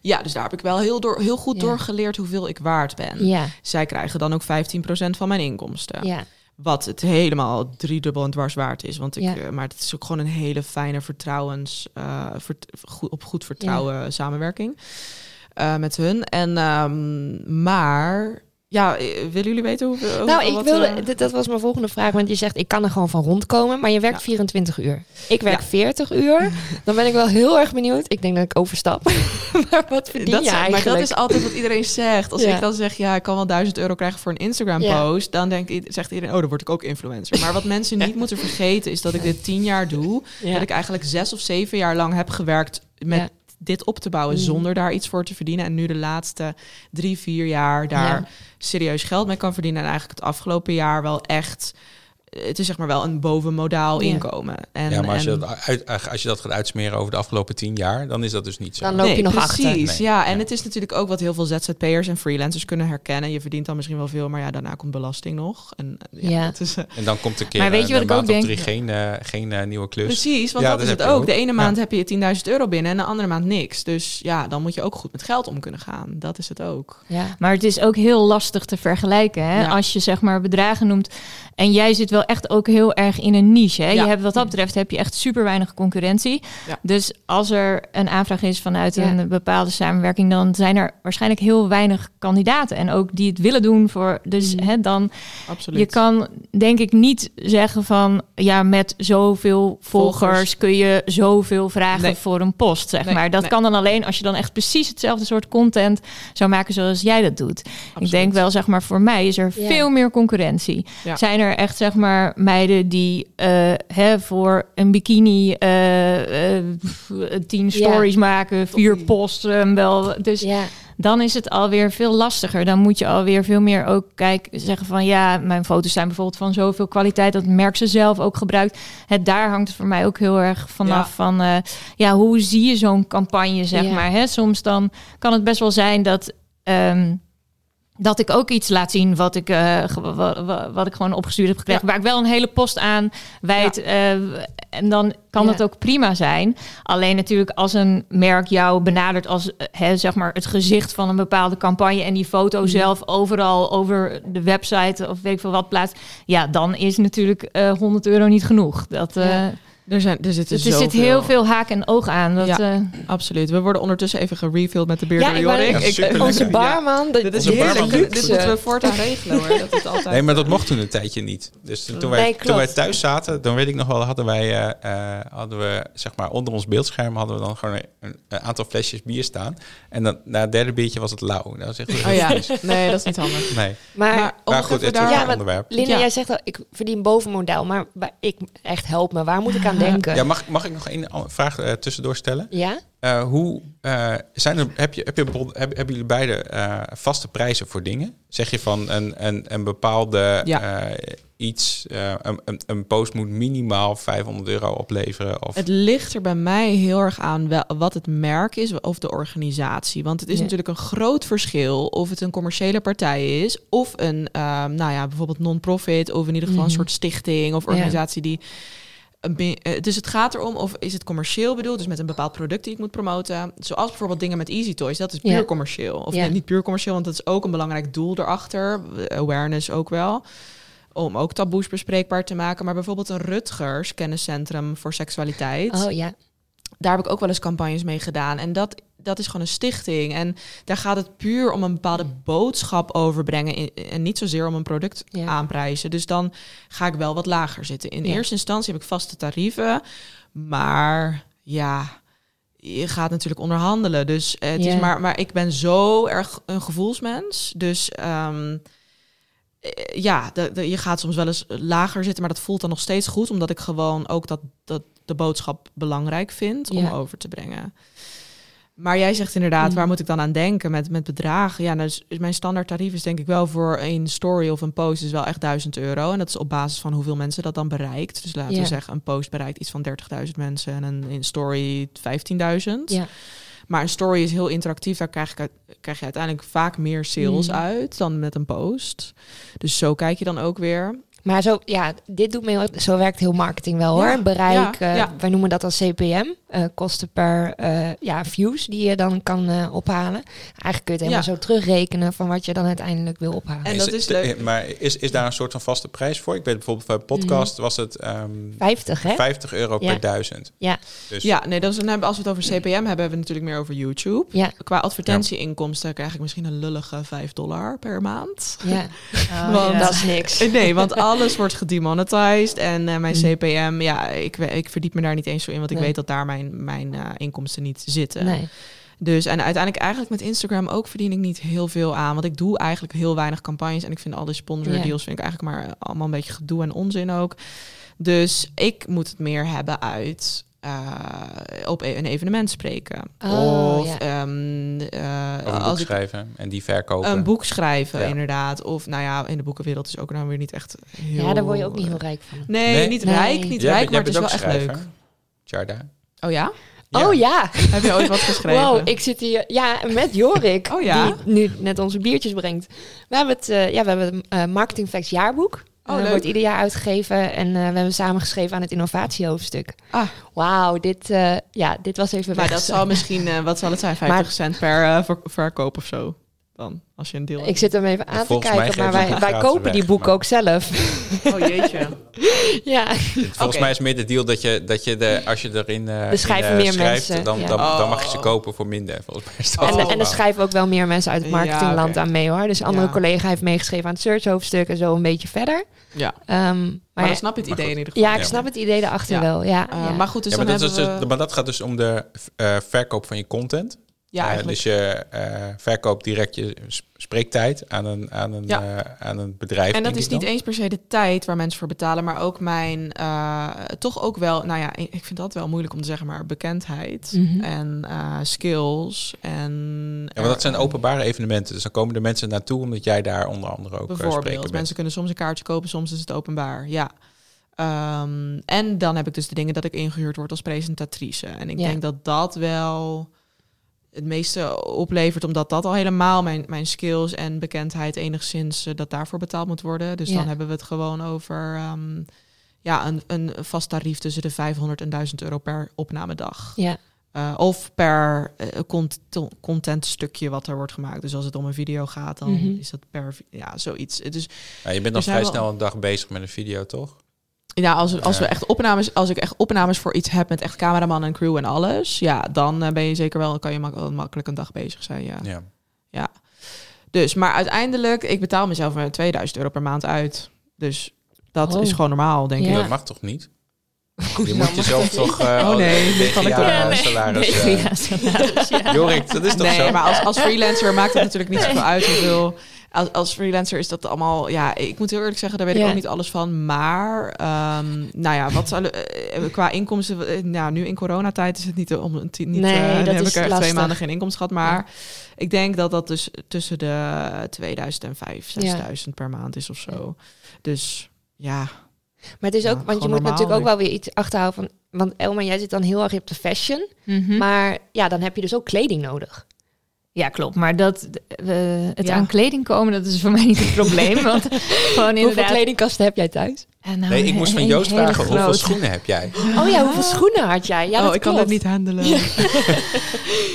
ja, dus daar heb ik wel heel, door, heel goed door geleerd hoeveel ik waard ben. Ja, Zij krijgen dan ook 15% van mijn inkomsten. ja, Wat het helemaal driedubbel en dwars waard is. Want ik, Ja. eh, maar het is ook gewoon een hele fijne vertrouwens, eh, vert- goed, op goed vertrouwen samenwerking eh, met hun. En ehm, maar ja, eh, willen jullie weten hoeveel? Nou, ik wilde, eh, dat was mijn volgende vraag. Want je zegt, ik kan er gewoon van rondkomen. Maar je werkt Ja. 24 uur. Ik werk Ja. 40 uur. Dan ben ik wel heel erg benieuwd. Ik denk dat ik overstap. maar wat verdien dat, je eigenlijk? Maar dat is altijd wat iedereen zegt. Als Ja. ik dan zeg, ja, ik kan wel 1000 euro krijgen voor een Instagram Ja. post, dan denk ik, zegt iedereen, oh, dan word ik ook influencer. Maar wat mensen niet moeten vergeten is dat ik dit tien jaar doe. Dat ik eigenlijk zes of zeven jaar lang heb gewerkt met. Dit op te bouwen Mhm. zonder daar iets voor te verdienen. En nu de laatste drie, vier jaar daar Ja. serieus geld mee kan verdienen. En eigenlijk het afgelopen jaar wel echt. Het is zeg maar wel een bovenmodaal Ja. inkomen. En, ja, maar als je, dat uit, als je dat gaat uitsmeren over de afgelopen tien jaar, dan is dat dus niet zo. Dan loop je nog precies, achter. Nee. Ja, en Ja. het is natuurlijk ook wat heel veel ZZP'ers en freelancers kunnen herkennen. Je verdient dan misschien wel veel, maar ja, daarna komt belasting nog. En ja, Ja. is, eh, En dan komt een keer Maar weet je een wat ik ook denk? drie geen, eh, geen eh, nieuwe klus. precies, want Ja, dat dat is het ook. ook. De ene maand Ja. heb je 10.000 euro binnen en de andere maand niks. Dus ja, dan moet je ook goed met geld om kunnen gaan. Dat is het ook. Ja. Maar het is ook heel lastig te vergelijken. Hè? Ja. Als je zeg maar bedragen noemt. En jij zit wel echt ook heel erg in een niche. Hè? Ja. Je hebt, wat dat betreft heb je echt super weinig concurrentie. Ja. Dus als er een aanvraag is vanuit Ja. een bepaalde samenwerking, dan zijn er waarschijnlijk heel weinig kandidaten. En ook die het willen doen voor. Dus Mhm. hè, dan Absoluut. je kan denk ik niet zeggen van ja, met zoveel volgers, Volgers. kun je zoveel vragen Nee. voor een post. Zeg Nee, maar. Dat nee. kan dan alleen als je dan echt precies hetzelfde soort content zou maken zoals jij dat doet. Ik denk wel, zeg maar, voor mij is er veel meer concurrentie. Zijn er echt, zeg maar, maar meiden die eh, hè, voor een bikini eh, eh, tien Ja. stories maken, vier posten wel. Dus Ja, dan is het alweer veel lastiger. Dan moet je alweer veel meer ook kijk, zeggen van ja, mijn foto's zijn bijvoorbeeld van zoveel kwaliteit dat het merk ze zelf ook gebruikt. Het daar hangt het voor mij ook heel erg vanaf Ja. van ja, hoe zie je zo'n campagne zeg maar. Hè? Soms dan kan het best wel zijn dat ehm, dat ik ook iets laat zien wat ik, eh, wat ik gewoon opgestuurd heb gekregen. Waar ik wel een hele post aan wijd. eh, en dan kan Ja. het ook prima zijn. Alleen natuurlijk als een merk jou benadert als eh, hè, zeg maar het gezicht van een bepaalde campagne. En die foto zelf overal over de website of weet ik veel wat plaatst. Ja, dan is natuurlijk eh 100 euro niet genoeg. Dat, Ja. Er, zijn, er zitten dus er zit heel veel haak en oog aan. Dat, Ja. eh, Absoluut. We worden ondertussen even gerefilled met de bier Ja, door ik Ik- onze barman. dat- Dit is heerlijk. Dit moeten we voortaan regelen hoor. Dat het altijd... Nee, maar dat mocht toen een tijdje niet. Dus toen, toen wij, Nee, toen wij thuis zaten, dan weet ik nog wel, hadden wij, eh, eh, hadden we zeg maar onder ons beeldscherm hadden we dan gewoon een, een aantal flesjes bier staan. En dan na het derde biertje was het lauw. Dat was echt Oh ja, nee, dat is niet handig. Nee. Maar, Maar, goed, het daar... is Ja, onderwerp. Linda, Ja. jij zegt al, ik verdien bovenmodel. Maar ik, echt help me. Waar moet ik aan denken? Ja, mag, mag ik nog één vraag eh, tussendoor stellen? Ja? Eh, hoe eh, zijn er, heb je, heb je hebben jullie beide eh, vaste prijzen voor dingen? Zeg je van een, een, een bepaalde Ja. eh, iets, eh, een, een, een post moet minimaal 500 euro opleveren? Of, Het ligt er bij mij heel erg aan wel, wat het merk is of de organisatie. Want het is Ja. natuurlijk een groot verschil of het een commerciële partij is... of een, ehm, nou ja, bijvoorbeeld non-profit of in ieder geval Mhm. een soort stichting of Ja. organisatie die... eh, Dus het gaat erom of is het commercieel bedoeld, dus met een bepaald product die ik moet promoten. Zoals bijvoorbeeld dingen met Easy Toys, dat is puur Ja. commercieel. Of Ja. nee, niet puur commercieel, want dat is ook een belangrijk doel erachter. Awareness ook wel om ook taboes bespreekbaar te maken. Maar bijvoorbeeld een Rutgers kenniscentrum voor seksualiteit. Oh ja. Daar heb ik ook wel eens campagnes mee gedaan. En dat, dat is gewoon een stichting. En daar gaat het puur om een bepaalde boodschap overbrengen. in- En niet zozeer om een product Ja. aanprijzen. Dus dan ga ik wel wat lager zitten. In Ja. eerste instantie heb ik vaste tarieven. Maar ja, je gaat natuurlijk onderhandelen. Dus eh, het is maar, maar ik ben zo erg een gevoelsmens. Dus ehm, eh, ja, de, de- je gaat soms wel eens lager zitten, maar dat voelt dan nog steeds goed, omdat ik gewoon ook dat, dat de boodschap belangrijk vind om over te brengen. Maar jij zegt inderdaad, Mm. waar moet ik dan aan denken met, met bedragen? Ja, nou, dus is mijn standaard tarief is denk ik wel voor een story of een post is wel echt 1000 euro. En dat is op basis van hoeveel mensen dat dan bereikt. Dus laten we zeggen, een post bereikt iets van 30.000 mensen en een, een story 15.000. Ja. Maar een story is heel interactief. Daar krijg, ik krijg je uiteindelijk vaak meer sales Mhm. uit dan met een post. Dus zo kijk je dan ook weer. Maar zo, ja, dit doet me heel, zo werkt heel marketing wel hoor. Ja, Bereik, ja, eh, ja. wij noemen dat als CPM, eh, kosten per eh, ja, views die je dan kan eh, ophalen. Eigenlijk kun je het helemaal Ja. zo terugrekenen van wat je dan uiteindelijk wil ophalen. En dat is leuk. Maar is, is daar een soort van vaste prijs voor? Ik weet bijvoorbeeld bij podcast was het ehm, 50 hè? 50 euro Ja. per duizend. Ja. Dus Ja, nee, dat is, dan hebben- als we het over CPM hebben, hebben we natuurlijk meer over YouTube. Ja, Qua advertentieinkomsten krijg ik misschien een lullige 5 dollar per maand. ja. Want- dat is niks. Nee, want alles wordt gedemonetized. En eh, mijn. CPM, ja, ik, ik verdiep me daar niet eens zo in, want ik Nee. weet dat daar mijn, mijn eh, inkomsten niet zitten. Nee. Dus en uiteindelijk eigenlijk met Instagram ook verdien ik niet heel veel aan. Want ik doe eigenlijk heel weinig campagnes. En ik vind al die sponsor deals vind ik eigenlijk maar allemaal een beetje gedoe en onzin ook. Dus ik moet het meer hebben uit eh, op e- een evenement spreken. Oh, of ja. ehm, eh, of een boek als ik schrijven en die verkopen. een boek schrijven, Ja. inderdaad. Of nou ja, in de boekenwereld is ook nou weer niet echt heel... Ja, daar word je ook niet heel rijk van. Nee, Nee? niet Nee. rijk, niet Jij rijk, maar jij het is wel echt leuk. Jarda. Oh ja? Oh ja, Heb je ooit wat geschreven? wow, ik zit hier ja, met Jorik, Oh ja? die nu net onze biertjes brengt. We hebben het, eh, ja, we hebben het eh, Marketing Facts jaarboek. Oh, Eh, leuk. wordt ieder jaar uitgegeven en eh, we hebben samen geschreven aan het innovatiehoofdstuk. Ah. Wauw, dit, eh, ja, dit was even Maar dat zal misschien, eh, wat zal het zijn, 50 Maar- cent per eh, ver- verkoop of zo? Dan, als je een deel Ik zit hem even aan te kijken, maar wij, wij kopen die boeken maar- ook zelf. Oh jeetje. ja. Volgens mij is meer de deal dat je, dat je de, als je erin uh, Er meer mensen, dan, ja. dan, dan mag je ze Oh. kopen voor minder. Volgens mij is dat En, er schrijven ook wel meer mensen uit het Ja, marketingland aan mee hoor. Dus een andere Ja. collega heeft meegeschreven aan het search-hoofdstuk en zo een beetje verder. Ja, Ehm, maar, maar dan snap je het idee goed. in ieder geval. ja, ik snap het idee erachter Ja. wel. Ja, Eh, ja. Maar goed, dus ja, maar, dan dat dus- we... maar dat gaat dus om de eh, verkoop van je content. Ja, eigenlijk. dus je eh, verkoopt direct je spreektijd aan een, aan een, Ja. eh, aan een bedrijf. En dat is niet dan. eens per se de tijd waar mensen voor betalen, maar ook mijn, eh, toch ook wel, nou ja, ik vind dat wel moeilijk om te zeggen, maar bekendheid Mhm. en eh, skills en... Ja, maar dat zijn openbare evenementen. Dus dan komen de mensen naartoe omdat jij daar onder andere ook spreker Bijvoorbeeld, bent. mensen kunnen soms een kaartje kopen, soms is het openbaar, ja. Ehm, en dan heb ik dus de dingen dat ik ingehuurd word als presentatrice. En ik Ja. denk dat dat wel het meeste oplevert, omdat dat al helemaal mijn, mijn skills en bekendheid enigszins eh, dat daarvoor betaald moet worden. Dus Ja. dan hebben we het gewoon over ehm, ja, een, een vast tarief tussen de 500 en 1000 euro per opnamedag. Ja. Eh, of per eh, cont contentstukje wat er wordt gemaakt. Dus als het om een video gaat, dan Mhm. is dat per ja, zoiets. Dus Ja, je bent dan vrij snel een dag bezig met een video, toch? Ja, als, we- als we Ja. echt opnames, als ik echt opnames voor iets heb met echt cameraman en crew en alles, ja, dan eh, ben je zeker wel, kan je mak- makkelijk een dag bezig zijn. Ja. Ja. Dus, maar uiteindelijk, ik betaal mezelf eh, 2000 euro per maand uit. Dus dat Oh. is gewoon normaal, denk Ja. ik. Dat mag toch niet? Je moet jezelf toch... eh Oh nee, dit kan ik toch ja, wel. salaris... Nee, ja, salaris, ja. Jorik, dat is toch nee, zo? maar als, als freelancer maakt het natuurlijk niet zoveel uit hoeveel. Als, als freelancer is dat allemaal, ja, ik moet heel eerlijk zeggen, daar weet ik ook niet alles van. Maar, ehm, nou ja, wat zou, eh, qua inkomsten, eh, nou, nu in coronatijd is het niet om het niet. Nee, eh, dat dan heb is ik er lastig. twee maanden geen inkomsten gehad. Maar ik denk dat dat dus tussen de 2000 en 5, 6000 per maand is of zo. Dus ja, Maar het is Ja, ook, want je moet normaal, natuurlijk ook wel weer iets achterhouden van. Want Elma, jij zit dan heel erg op de fashion. Mhm. Maar ja, dan heb je dus ook kleding nodig. Ja, klopt. Maar dat, eh, het Ja. aan kleding komen, dat is voor mij niet het probleem. Want gewoon Hoeveel kledingkasten heb jij thuis? Nou, Nee, ik moest van Joost vragen, hoeveel schoenen heb jij? Oh ja, hoeveel schoenen had jij? Ja, oh, dat ik kan het niet handelen.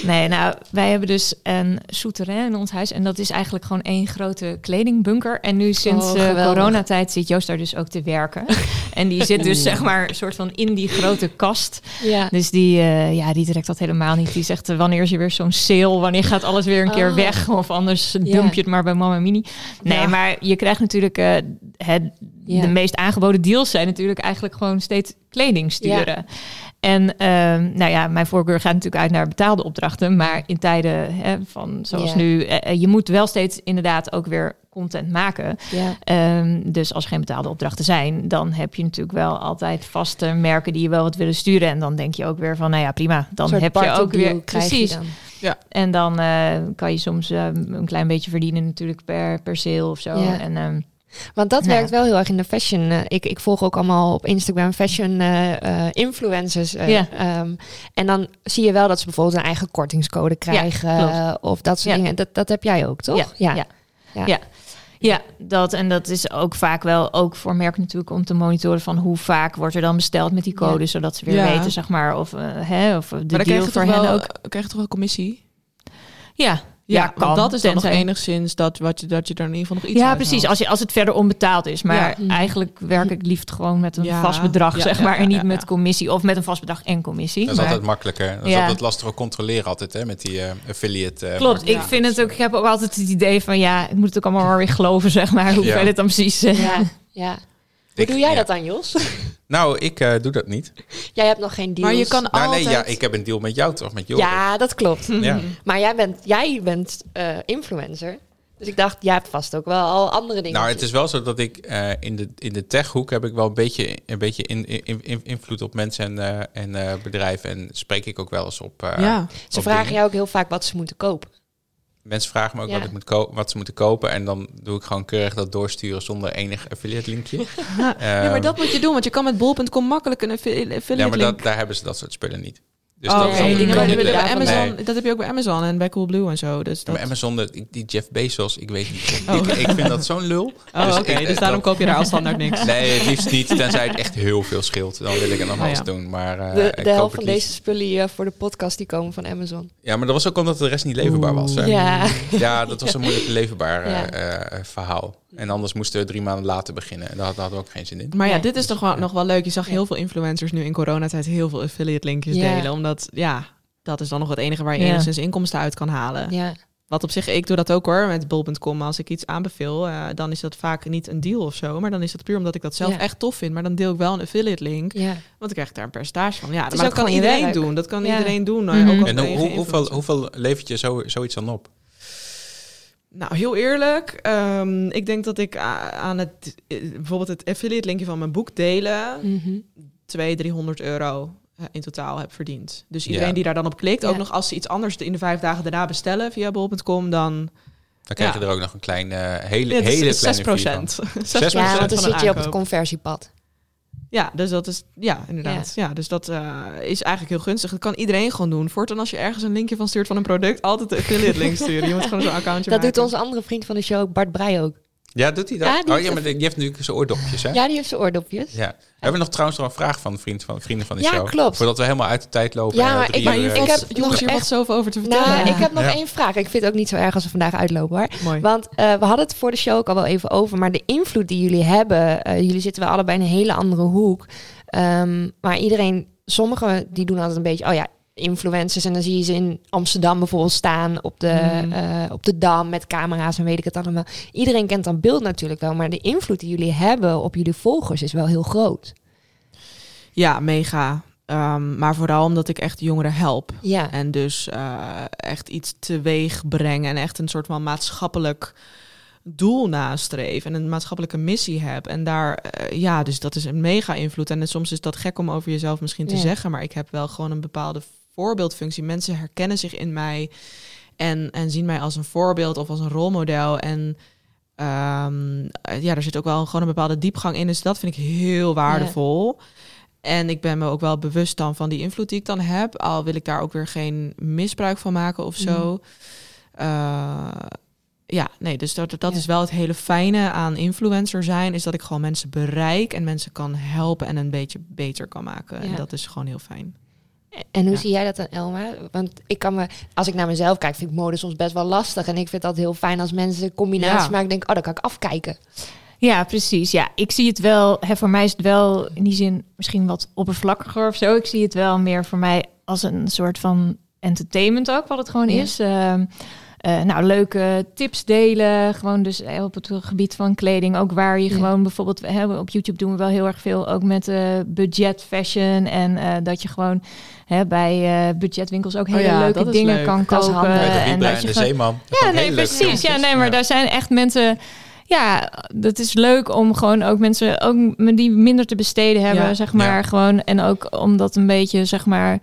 Nee, nou, wij hebben dus een souterrain in ons huis. En dat is eigenlijk gewoon één grote kledingbunker. En nu sinds Oh, eh, geweldig. coronatijd zit Joost daar dus ook te werken. en die zit dus zeg maar een soort van in die grote kast. Ja. Dus die, eh, ja, die trekt dat helemaal niet. Die zegt, eh, wanneer is er weer zo'n sale? Wanneer gaat alles weer een keer Oh. weg? Of anders dump je het maar bij Mama Mini. Nee, Ja. maar je krijgt natuurlijk... het, Ja. De meest aangeboden deals zijn natuurlijk eigenlijk gewoon steeds kleding sturen. En ehm, nou ja, mijn voorkeur gaat natuurlijk uit naar betaalde opdrachten. Maar in tijden hè, van zoals Ja. nu, eh, eh, je moet wel steeds inderdaad ook weer content maken. Ja. Ehm, dus als er geen betaalde opdrachten zijn, dan heb je natuurlijk wel altijd vaste merken die je wel wat willen sturen. En dan denk je ook weer van, nou ja, prima. Dan heb je ook weer je precies. dan. En dan eh, kan je soms eh, een klein beetje verdienen natuurlijk per, per sale of zo. Ja. En ehm, Want dat Nou ja. werkt wel heel erg in de fashion. eh, ik, ik volg ook allemaal op Instagram fashion eh, eh, influencers. eh, Ja. ehm, en dan zie je wel dat ze bijvoorbeeld een eigen kortingscode krijgen. of dat soort Ja. dingen. Dat, dat heb jij ook, toch? Ja, ja. Ja. Ja, dat en dat is ook vaak wel ook voor merken natuurlijk om te monitoren van hoe vaak wordt er dan besteld met die code, Ja. zodat ze weer Ja. weten zeg maar of, hè, of de maar dan krijg deal je, voor toch hen wel, ook. krijg je toch wel commissie? Ja, Ja, kan, dat is dan nog enigszins dat, wat je, dat je er in ieder geval nog iets ja, precies. haalt. Als, je, als het verder onbetaald is. Maar Ja. Mhm. eigenlijk werk ik liefst gewoon met een Ja, vast bedrag, ja, zeg ja, maar. En niet ja, met commissie. Of met een vast bedrag en commissie. Dat is Maar- altijd makkelijker. Dat is altijd lastig ook controleren altijd, hè, met die eh, affiliate. eh, Klopt, ik vind het ook. Ik heb ook altijd het idee van ja, ik moet het ook allemaal maar weer geloven, zeg maar. Hoeveel Ja. het dan precies. Ja, ja. Hoe Ik- doe jij ja. dat dan, Jos? Nou, ik eh, doe dat niet. jij hebt nog geen deals. Maar je kan Nou, altijd... nee, ja, ik heb een deal met jou toch, met Jorik. Ja, dat klopt. Ja. Maar jij bent, jij bent eh, influencer. Dus ik dacht, jij hebt vast ook wel al andere dingen. Nou, het is wel zo dat ik eh, in de, in de techhoek heb ik wel een beetje, een beetje in, in, in- invloed op mensen en, eh, en eh, bedrijven. En spreek ik ook wel eens op. eh, ja. Ze op vragen dingen. jou ook heel vaak wat ze moeten kopen. Mensen vragen me ook Ja. wat, ik moet ko- wat ze moeten kopen. En dan doe ik gewoon keurig dat doorsturen zonder enig affiliate linkje. ja, maar dat moet je doen, want je kan met bol.com makkelijk een affi- affiliate ja, maar link... dat, daar hebben ze dat soort spullen niet. Dus Oh, dat bij Amazon- Nee. dat heb je ook bij Amazon en bij Coolblue en zo. Dus dat... Maar Amazon, de- die Jeff Bezos, ik weet niet. Oh. Ik, ik vind dat zo'n lul. Oh, Dus ik- dus daarom dat- koop je daar al standaard niks. Nee, het liefst niet, tenzij het echt heel veel scheelt. Dan wil ik het nog wel Oh, eens ja. doen. Maar, eh, De, ik de helft van deze spullen hier voor de podcast die komen van Amazon. Ja, maar dat was ook omdat de rest niet leverbaar was. Hè? Ja. Ja, dat was een moeilijk leverbaar Ja. eh, eh, verhaal. En anders moesten we drie maanden later beginnen. En daar, hadden we ook geen zin in. Maar ja, dit is toch wel, nog wel leuk. Je zag Ja. heel veel influencers nu in coronatijd heel veel affiliate linkjes Ja. delen. Omdat, ja, dat is dan nog het enige waar je Ja. enigszins inkomsten uit kan halen. Ja. Wat op zich, ik doe dat ook hoor, met bol.com. Als ik iets aanbeveel, eh, dan is dat vaak niet een deal of zo. Maar dan is dat puur omdat ik dat zelf Ja. echt tof vind. Maar dan deel ik wel een affiliate link. Ja. Want dan krijg ik daar een percentage van. Ja, maar dat kan iedereen werk. doen. Dat kan Ja. iedereen doen. Mhm. Ook al En hoe, hoeveel, hoeveel levert je zo, zoiets dan op? Nou, heel eerlijk. ehm, ik denk dat ik aan het, eh, bijvoorbeeld het affiliate linkje van mijn boek delen... Mhm. 200, 300 euro eh, in totaal heb verdiend. Dus iedereen Ja. die daar dan op klikt, Ja. ook nog als ze iets anders in de vijf dagen daarna bestellen via bol.com, dan Dan krijg Ja. je er ook nog een klein, eh, hele, ja, hele is kleine 6 fee van. procent. 6 6%. Ja, want dan zit je op het conversiepad. Ja, dus dat is, ja, inderdaad. Ja, dus dat eh, is eigenlijk heel gunstig. Dat kan iedereen gewoon doen. Voortaan als je ergens een linkje van stuurt van een product, altijd de affiliate link sturen. Je moet gewoon zo'n accountje Dat doet onze andere vriend van de show, Bart Breij ook. Ja, doet hij dat? Ja, die oh heeft ja, maar die heeft natuurlijk zijn oordopjes, hè? Ja, die heeft zijn oordopjes. Ja. We hebben nog trouwens nog een vraag van, vriend van vrienden van de Ja, show. klopt. Voordat we helemaal uit de tijd lopen. Ja, en maar ik- Maar uur, eh, ik heb jongens, hier echt- zoveel over te vertellen. Nou, ik heb nog Ja. één vraag. Ik vind het ook niet zo erg als we vandaag uitlopen hoor. Mooi. Want eh, we hadden het voor de show ook al wel even over. Maar de invloed die jullie hebben. eh, jullie zitten wel allebei in een hele andere hoek. Ehm, maar iedereen, sommigen die doen altijd een beetje. Oh ja, influencers. En dan zie je ze in Amsterdam bijvoorbeeld staan. Op de, Mhm. eh, op de dam met camera's en weet ik het allemaal. Iedereen kent dan beeld natuurlijk wel. Maar de invloed die jullie hebben op jullie volgers is wel heel groot. Ja, mega. Ehm, maar vooral omdat ik echt jongeren help. Ja, En dus eh, echt iets teweeg brengen en echt een soort van maatschappelijk doel nastreef en een maatschappelijke missie heb. En daar, eh, ja, dus dat is een mega invloed. En soms is dat gek om over jezelf misschien te Ja. zeggen, maar ik heb wel gewoon een bepaalde voorbeeldfunctie. Mensen herkennen zich in mij en, en zien mij als een voorbeeld of als een rolmodel. En ehm, eh, ja, er zit ook wel gewoon een bepaalde diepgang in. Dus dat vind ik heel waardevol. En ik ben me ook wel bewust dan van die invloed die ik dan heb. Al wil ik daar ook weer geen misbruik van maken of zo. Eh, ja, nee, dus dat, dat Ja. is wel het hele fijne aan influencer zijn. Is dat ik gewoon mensen bereik en mensen kan helpen en een beetje beter kan maken. En dat is gewoon heel fijn. En hoe Ja. zie jij dat dan, Elma? Want ik kan me, als ik naar mezelf kijk, vind ik mode soms best wel lastig. En ik vind dat heel fijn als mensen een combinatie Ja. maken. Ik denk, oh, dan kan ik afkijken. Ja, precies. Ja, ik zie het wel. Hè, voor mij is het wel in die zin misschien wat oppervlakkiger of zo. Ik zie het wel meer voor mij als een soort van entertainment ook, wat het gewoon Ja. is. Ehm, eh, nou, leuke tips delen. Gewoon dus eh, op het gebied van kleding. Ook waar je Ja. gewoon bijvoorbeeld... Hebben op YouTube doen we wel heel erg veel. Ook met eh, budget fashion. En dat je gewoon hè, bij eh, budgetwinkels ook Oh hele ja, leuke dingen leuk. kan kopen. en dat je de gewoon- Zeeman. Dat ja, nee, precies. Ja, nee, maar Ja. daar zijn echt mensen. Ja, dat is leuk om gewoon ook mensen ook die minder te besteden hebben, Ja. zeg maar. Ja. Gewoon en ook omdat een beetje, zeg maar,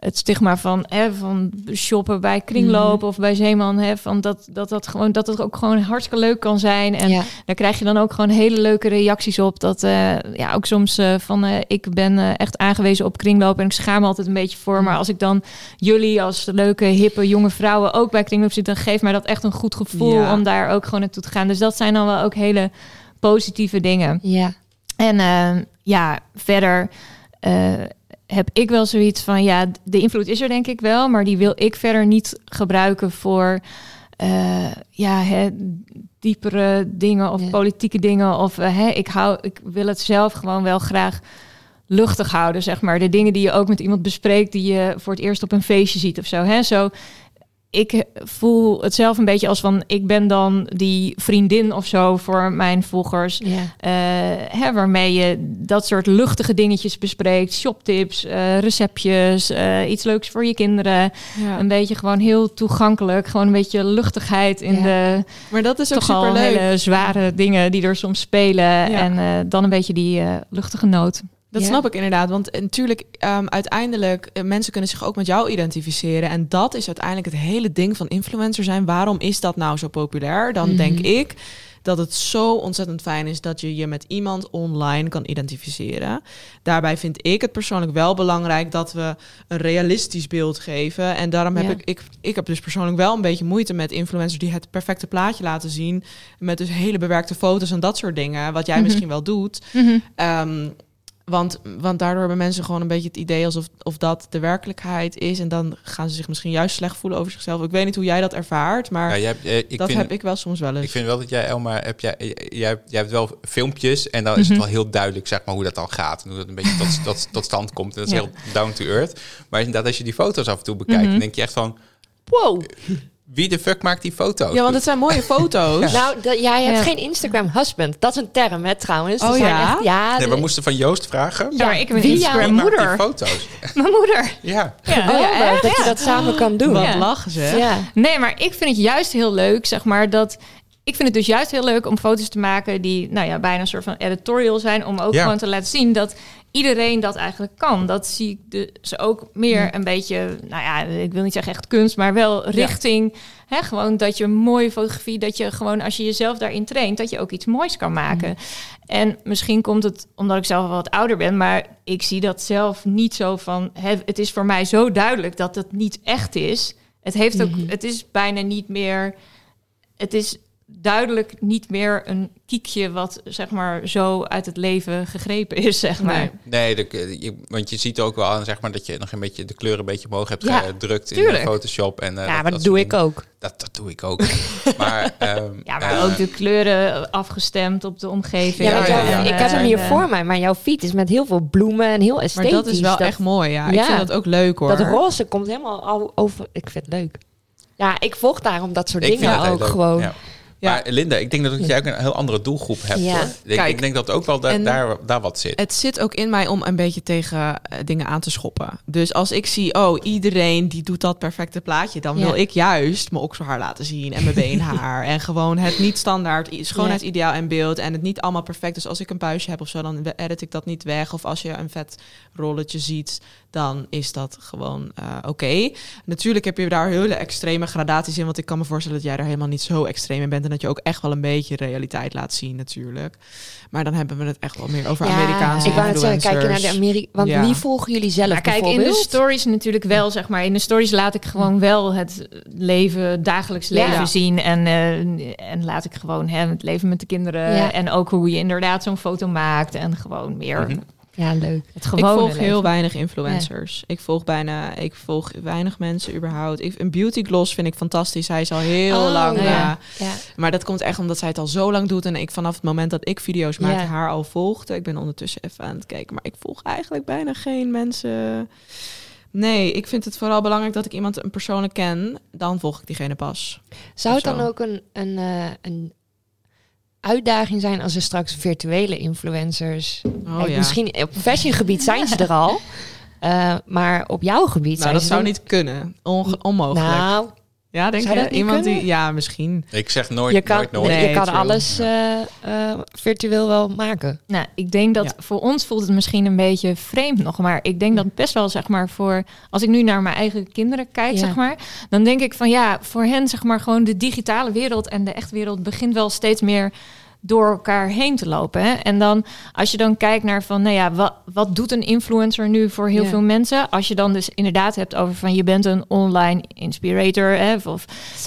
het stigma van, hè, van shoppen bij kringloop Mhm. of bij Zeeman, hè, van dat, dat dat gewoon dat het ook gewoon hartstikke leuk kan zijn. En ja. daar krijg je dan ook gewoon hele leuke reacties op. Dat eh, ja, ook soms eh, van eh, ik ben echt aangewezen op kringloop en ik schaam me altijd een beetje voor. Maar als ik dan jullie als leuke, hippe, jonge vrouwen ook bij kringloop zit, dan geeft mij dat echt een goed gevoel Ja. om daar ook gewoon naartoe te gaan. Dus dat zijn dan wel ook hele positieve dingen. ja. En ja, verder heb ik wel zoiets van, ja, de invloed is er denk ik wel, maar die wil ik verder niet gebruiken voor, eh, ja, hè, diepere dingen of Ja. politieke dingen. Of eh, hè, ik, hou, ik wil het zelf gewoon wel graag luchtig houden, zeg maar. De dingen die je ook met iemand bespreekt, die je voor het eerst op een feestje ziet of zo. Hè? Zo ik voel het zelf een beetje als van ik ben dan die vriendin of zo voor mijn volgers. ja. Eh, hè, waarmee je dat soort luchtige dingetjes bespreekt. Shoptips, eh, receptjes, eh, iets leuks voor je kinderen. Ja. Een beetje gewoon heel toegankelijk. Gewoon een beetje luchtigheid in Ja. de Maar dat is ook toch al superleuk. hele zware dingen die er soms spelen. En dan een beetje die luchtige noot. Dat snap ik inderdaad. Want eh, natuurlijk, ehm, uiteindelijk, eh, mensen kunnen zich ook met jou identificeren. En dat is uiteindelijk het hele ding van influencer zijn. Waarom is dat nou zo populair? Dan Mhm. denk ik dat het zo ontzettend fijn is dat je je met iemand online kan identificeren. Daarbij vind ik het persoonlijk wel belangrijk dat we een realistisch beeld geven. En daarom heb Ja. ik, ik, ik heb dus persoonlijk wel een beetje moeite met influencers die het perfecte plaatje laten zien. Met dus hele bewerkte foto's en dat soort dingen. Wat jij Mhm. misschien wel doet. Ehm, want, want daardoor hebben mensen gewoon een beetje het idee alsof of dat de werkelijkheid is. En dan gaan ze zich misschien juist slecht voelen over zichzelf. Ik weet niet hoe jij dat ervaart, maar Ja, hebt, eh, ik dat vind, heb ik wel soms wel eens. Ik vind wel dat jij, Elma, heb jij, jij, jij, hebt- jij hebt wel filmpjes en dan is Mhm. het wel heel duidelijk zeg maar, hoe dat dan gaat. En hoe dat een beetje tot, tot, tot stand komt. En dat is Ja. heel down to earth. Maar inderdaad, als je die foto's af en toe bekijkt, Mhm. dan denk je echt van... Wow. Wie de fuck maakt die foto's? Ja, want het zijn mooie foto's. Nou, dat- jij hebt Ja. geen Instagram husband. Dat is een term, hè, trouwens. Oh, ja? Echt, ja, Nee, we moesten van Joost vragen. Ja, maar ik heb een Instagram Wie maakt die moeder. foto's? Mijn moeder. Ja. Ja. Oh, ja, echt? dat je dat samen kan doen. Wat Ja. lachen ze. Ja. Nee, maar ik vind het juist heel leuk, zeg maar, dat... Ik vind het dus juist heel leuk om foto's te maken die, nou ja, bijna een soort van editorial zijn. Om ook Ja. gewoon te laten zien dat iedereen dat eigenlijk kan. Dat zie ik dus ook meer een beetje, nou ja, ik wil niet zeggen echt kunst, maar wel richting, hè, gewoon dat je mooie fotografie, dat je gewoon als je jezelf daarin traint, dat je ook iets moois kan maken. En misschien komt het omdat ik zelf wat ouder ben, maar ik zie dat zelf niet zo van, hè, het is voor mij zo duidelijk dat het niet echt is. Het heeft ook, het is bijna niet meer, het is duidelijk niet meer een kiekje wat zeg maar zo uit het leven gegrepen is, zeg maar. Nee. Nee, de, je, want je ziet ook wel aan zeg maar, dat je nog een beetje de kleuren een beetje omhoog hebt Ja, gedrukt in tuurlijk. de Photoshop. En, eh, ja, maar dat doe ik ook. Dat, dat doe ik ook. maar, ehm, Ja, maar eh, ook de kleuren afgestemd op de omgeving. Ja, ik heb hem hier eh, voor mij, maar jouw feed is met heel veel bloemen en heel Maar esthetisch. dat is wel echt mooi, ja. Ik vind dat ook leuk, hoor. Dat roze komt helemaal al over. Ik vind het leuk. Ja, ik volg daarom dat soort ik dingen ook leuk, gewoon. Ja. Maar Linda, ik denk dat jij ook een heel andere doelgroep hebt. Ja. Hoor. Ik, Kijk, ik denk dat ook wel da- daar, daar wat zit. Het zit ook in mij om een beetje tegen eh, dingen aan te schoppen. Dus als ik zie, oh, iedereen die doet dat perfecte plaatje, dan Ja. wil ik juist mijn okselhaar laten zien en mijn beenhaar. en gewoon het niet standaard schoonheidsideaal en beeld en het niet allemaal perfect. Dus als ik een puistje heb of zo, dan edit ik dat niet weg. Of als je een vet rolletje ziet, dan is dat gewoon eh, oké. Natuurlijk heb je daar hele extreme gradaties in, want ik kan me voorstellen dat jij er helemaal niet zo extreem in bent en dat je ook echt wel een beetje realiteit laat zien natuurlijk. Maar dan hebben we het echt wel meer over Ja, Amerikaanse Ik wou net zeggen, kijk je naar de influencers. Amerika. Want Ja. wie volgen jullie zelf Maar kijk, in de stories natuurlijk wel, zeg maar. In de stories laat ik gewoon wel het leven, dagelijks Ja. leven zien. En, eh, en laat ik gewoon hè, het leven met de kinderen. Ja. En ook hoe je inderdaad zo'n foto maakt. En gewoon meer Mhm. Ja, leuk. het Ik volg leven. heel weinig influencers. Ik volg bijna, ik volg weinig mensen überhaupt. Ik, een beauty gloss vind ik fantastisch. Hij is al heel Oh, lang. ja. ja. Maar dat komt echt omdat zij het al zo lang doet. En ik vanaf het moment dat ik video's maakte haar al volgde. Ik ben ondertussen even aan het kijken. Maar ik volg eigenlijk bijna geen mensen. Nee, ik vind het vooral belangrijk dat ik iemand een persoonlijk ken. Dan volg ik diegene pas. Zou het dan ook een, een, eh, een uitdaging zijn als er straks virtuele influencers... Oh ja. Misschien op fashiongebied zijn ze er al. eh, maar op jouw gebied Nou, dat zou niet kunnen. Onmogelijk. Nou, ja, denk zou je? dat niet Iemand die, ja, misschien. Ik zeg nooit, je kan, nooit, nooit. Nee, je kan alles eh, eh, virtueel wel maken. Nou, ik denk dat Ja. voor ons voelt het misschien een beetje vreemd nog. Maar ik denk dat best wel, zeg maar, voor... Als ik nu naar mijn eigen kinderen kijk, Ja. zeg maar... Dan denk ik van ja, voor hen, zeg maar, gewoon de digitale wereld en de echte wereld... begint wel steeds meer door elkaar heen te lopen. Hè? En dan, als je dan kijkt naar van, nou ja, wat, wat doet een influencer nu voor heel veel mensen? Als je dan dus inderdaad hebt over van, je bent een online inspirator, hè, of,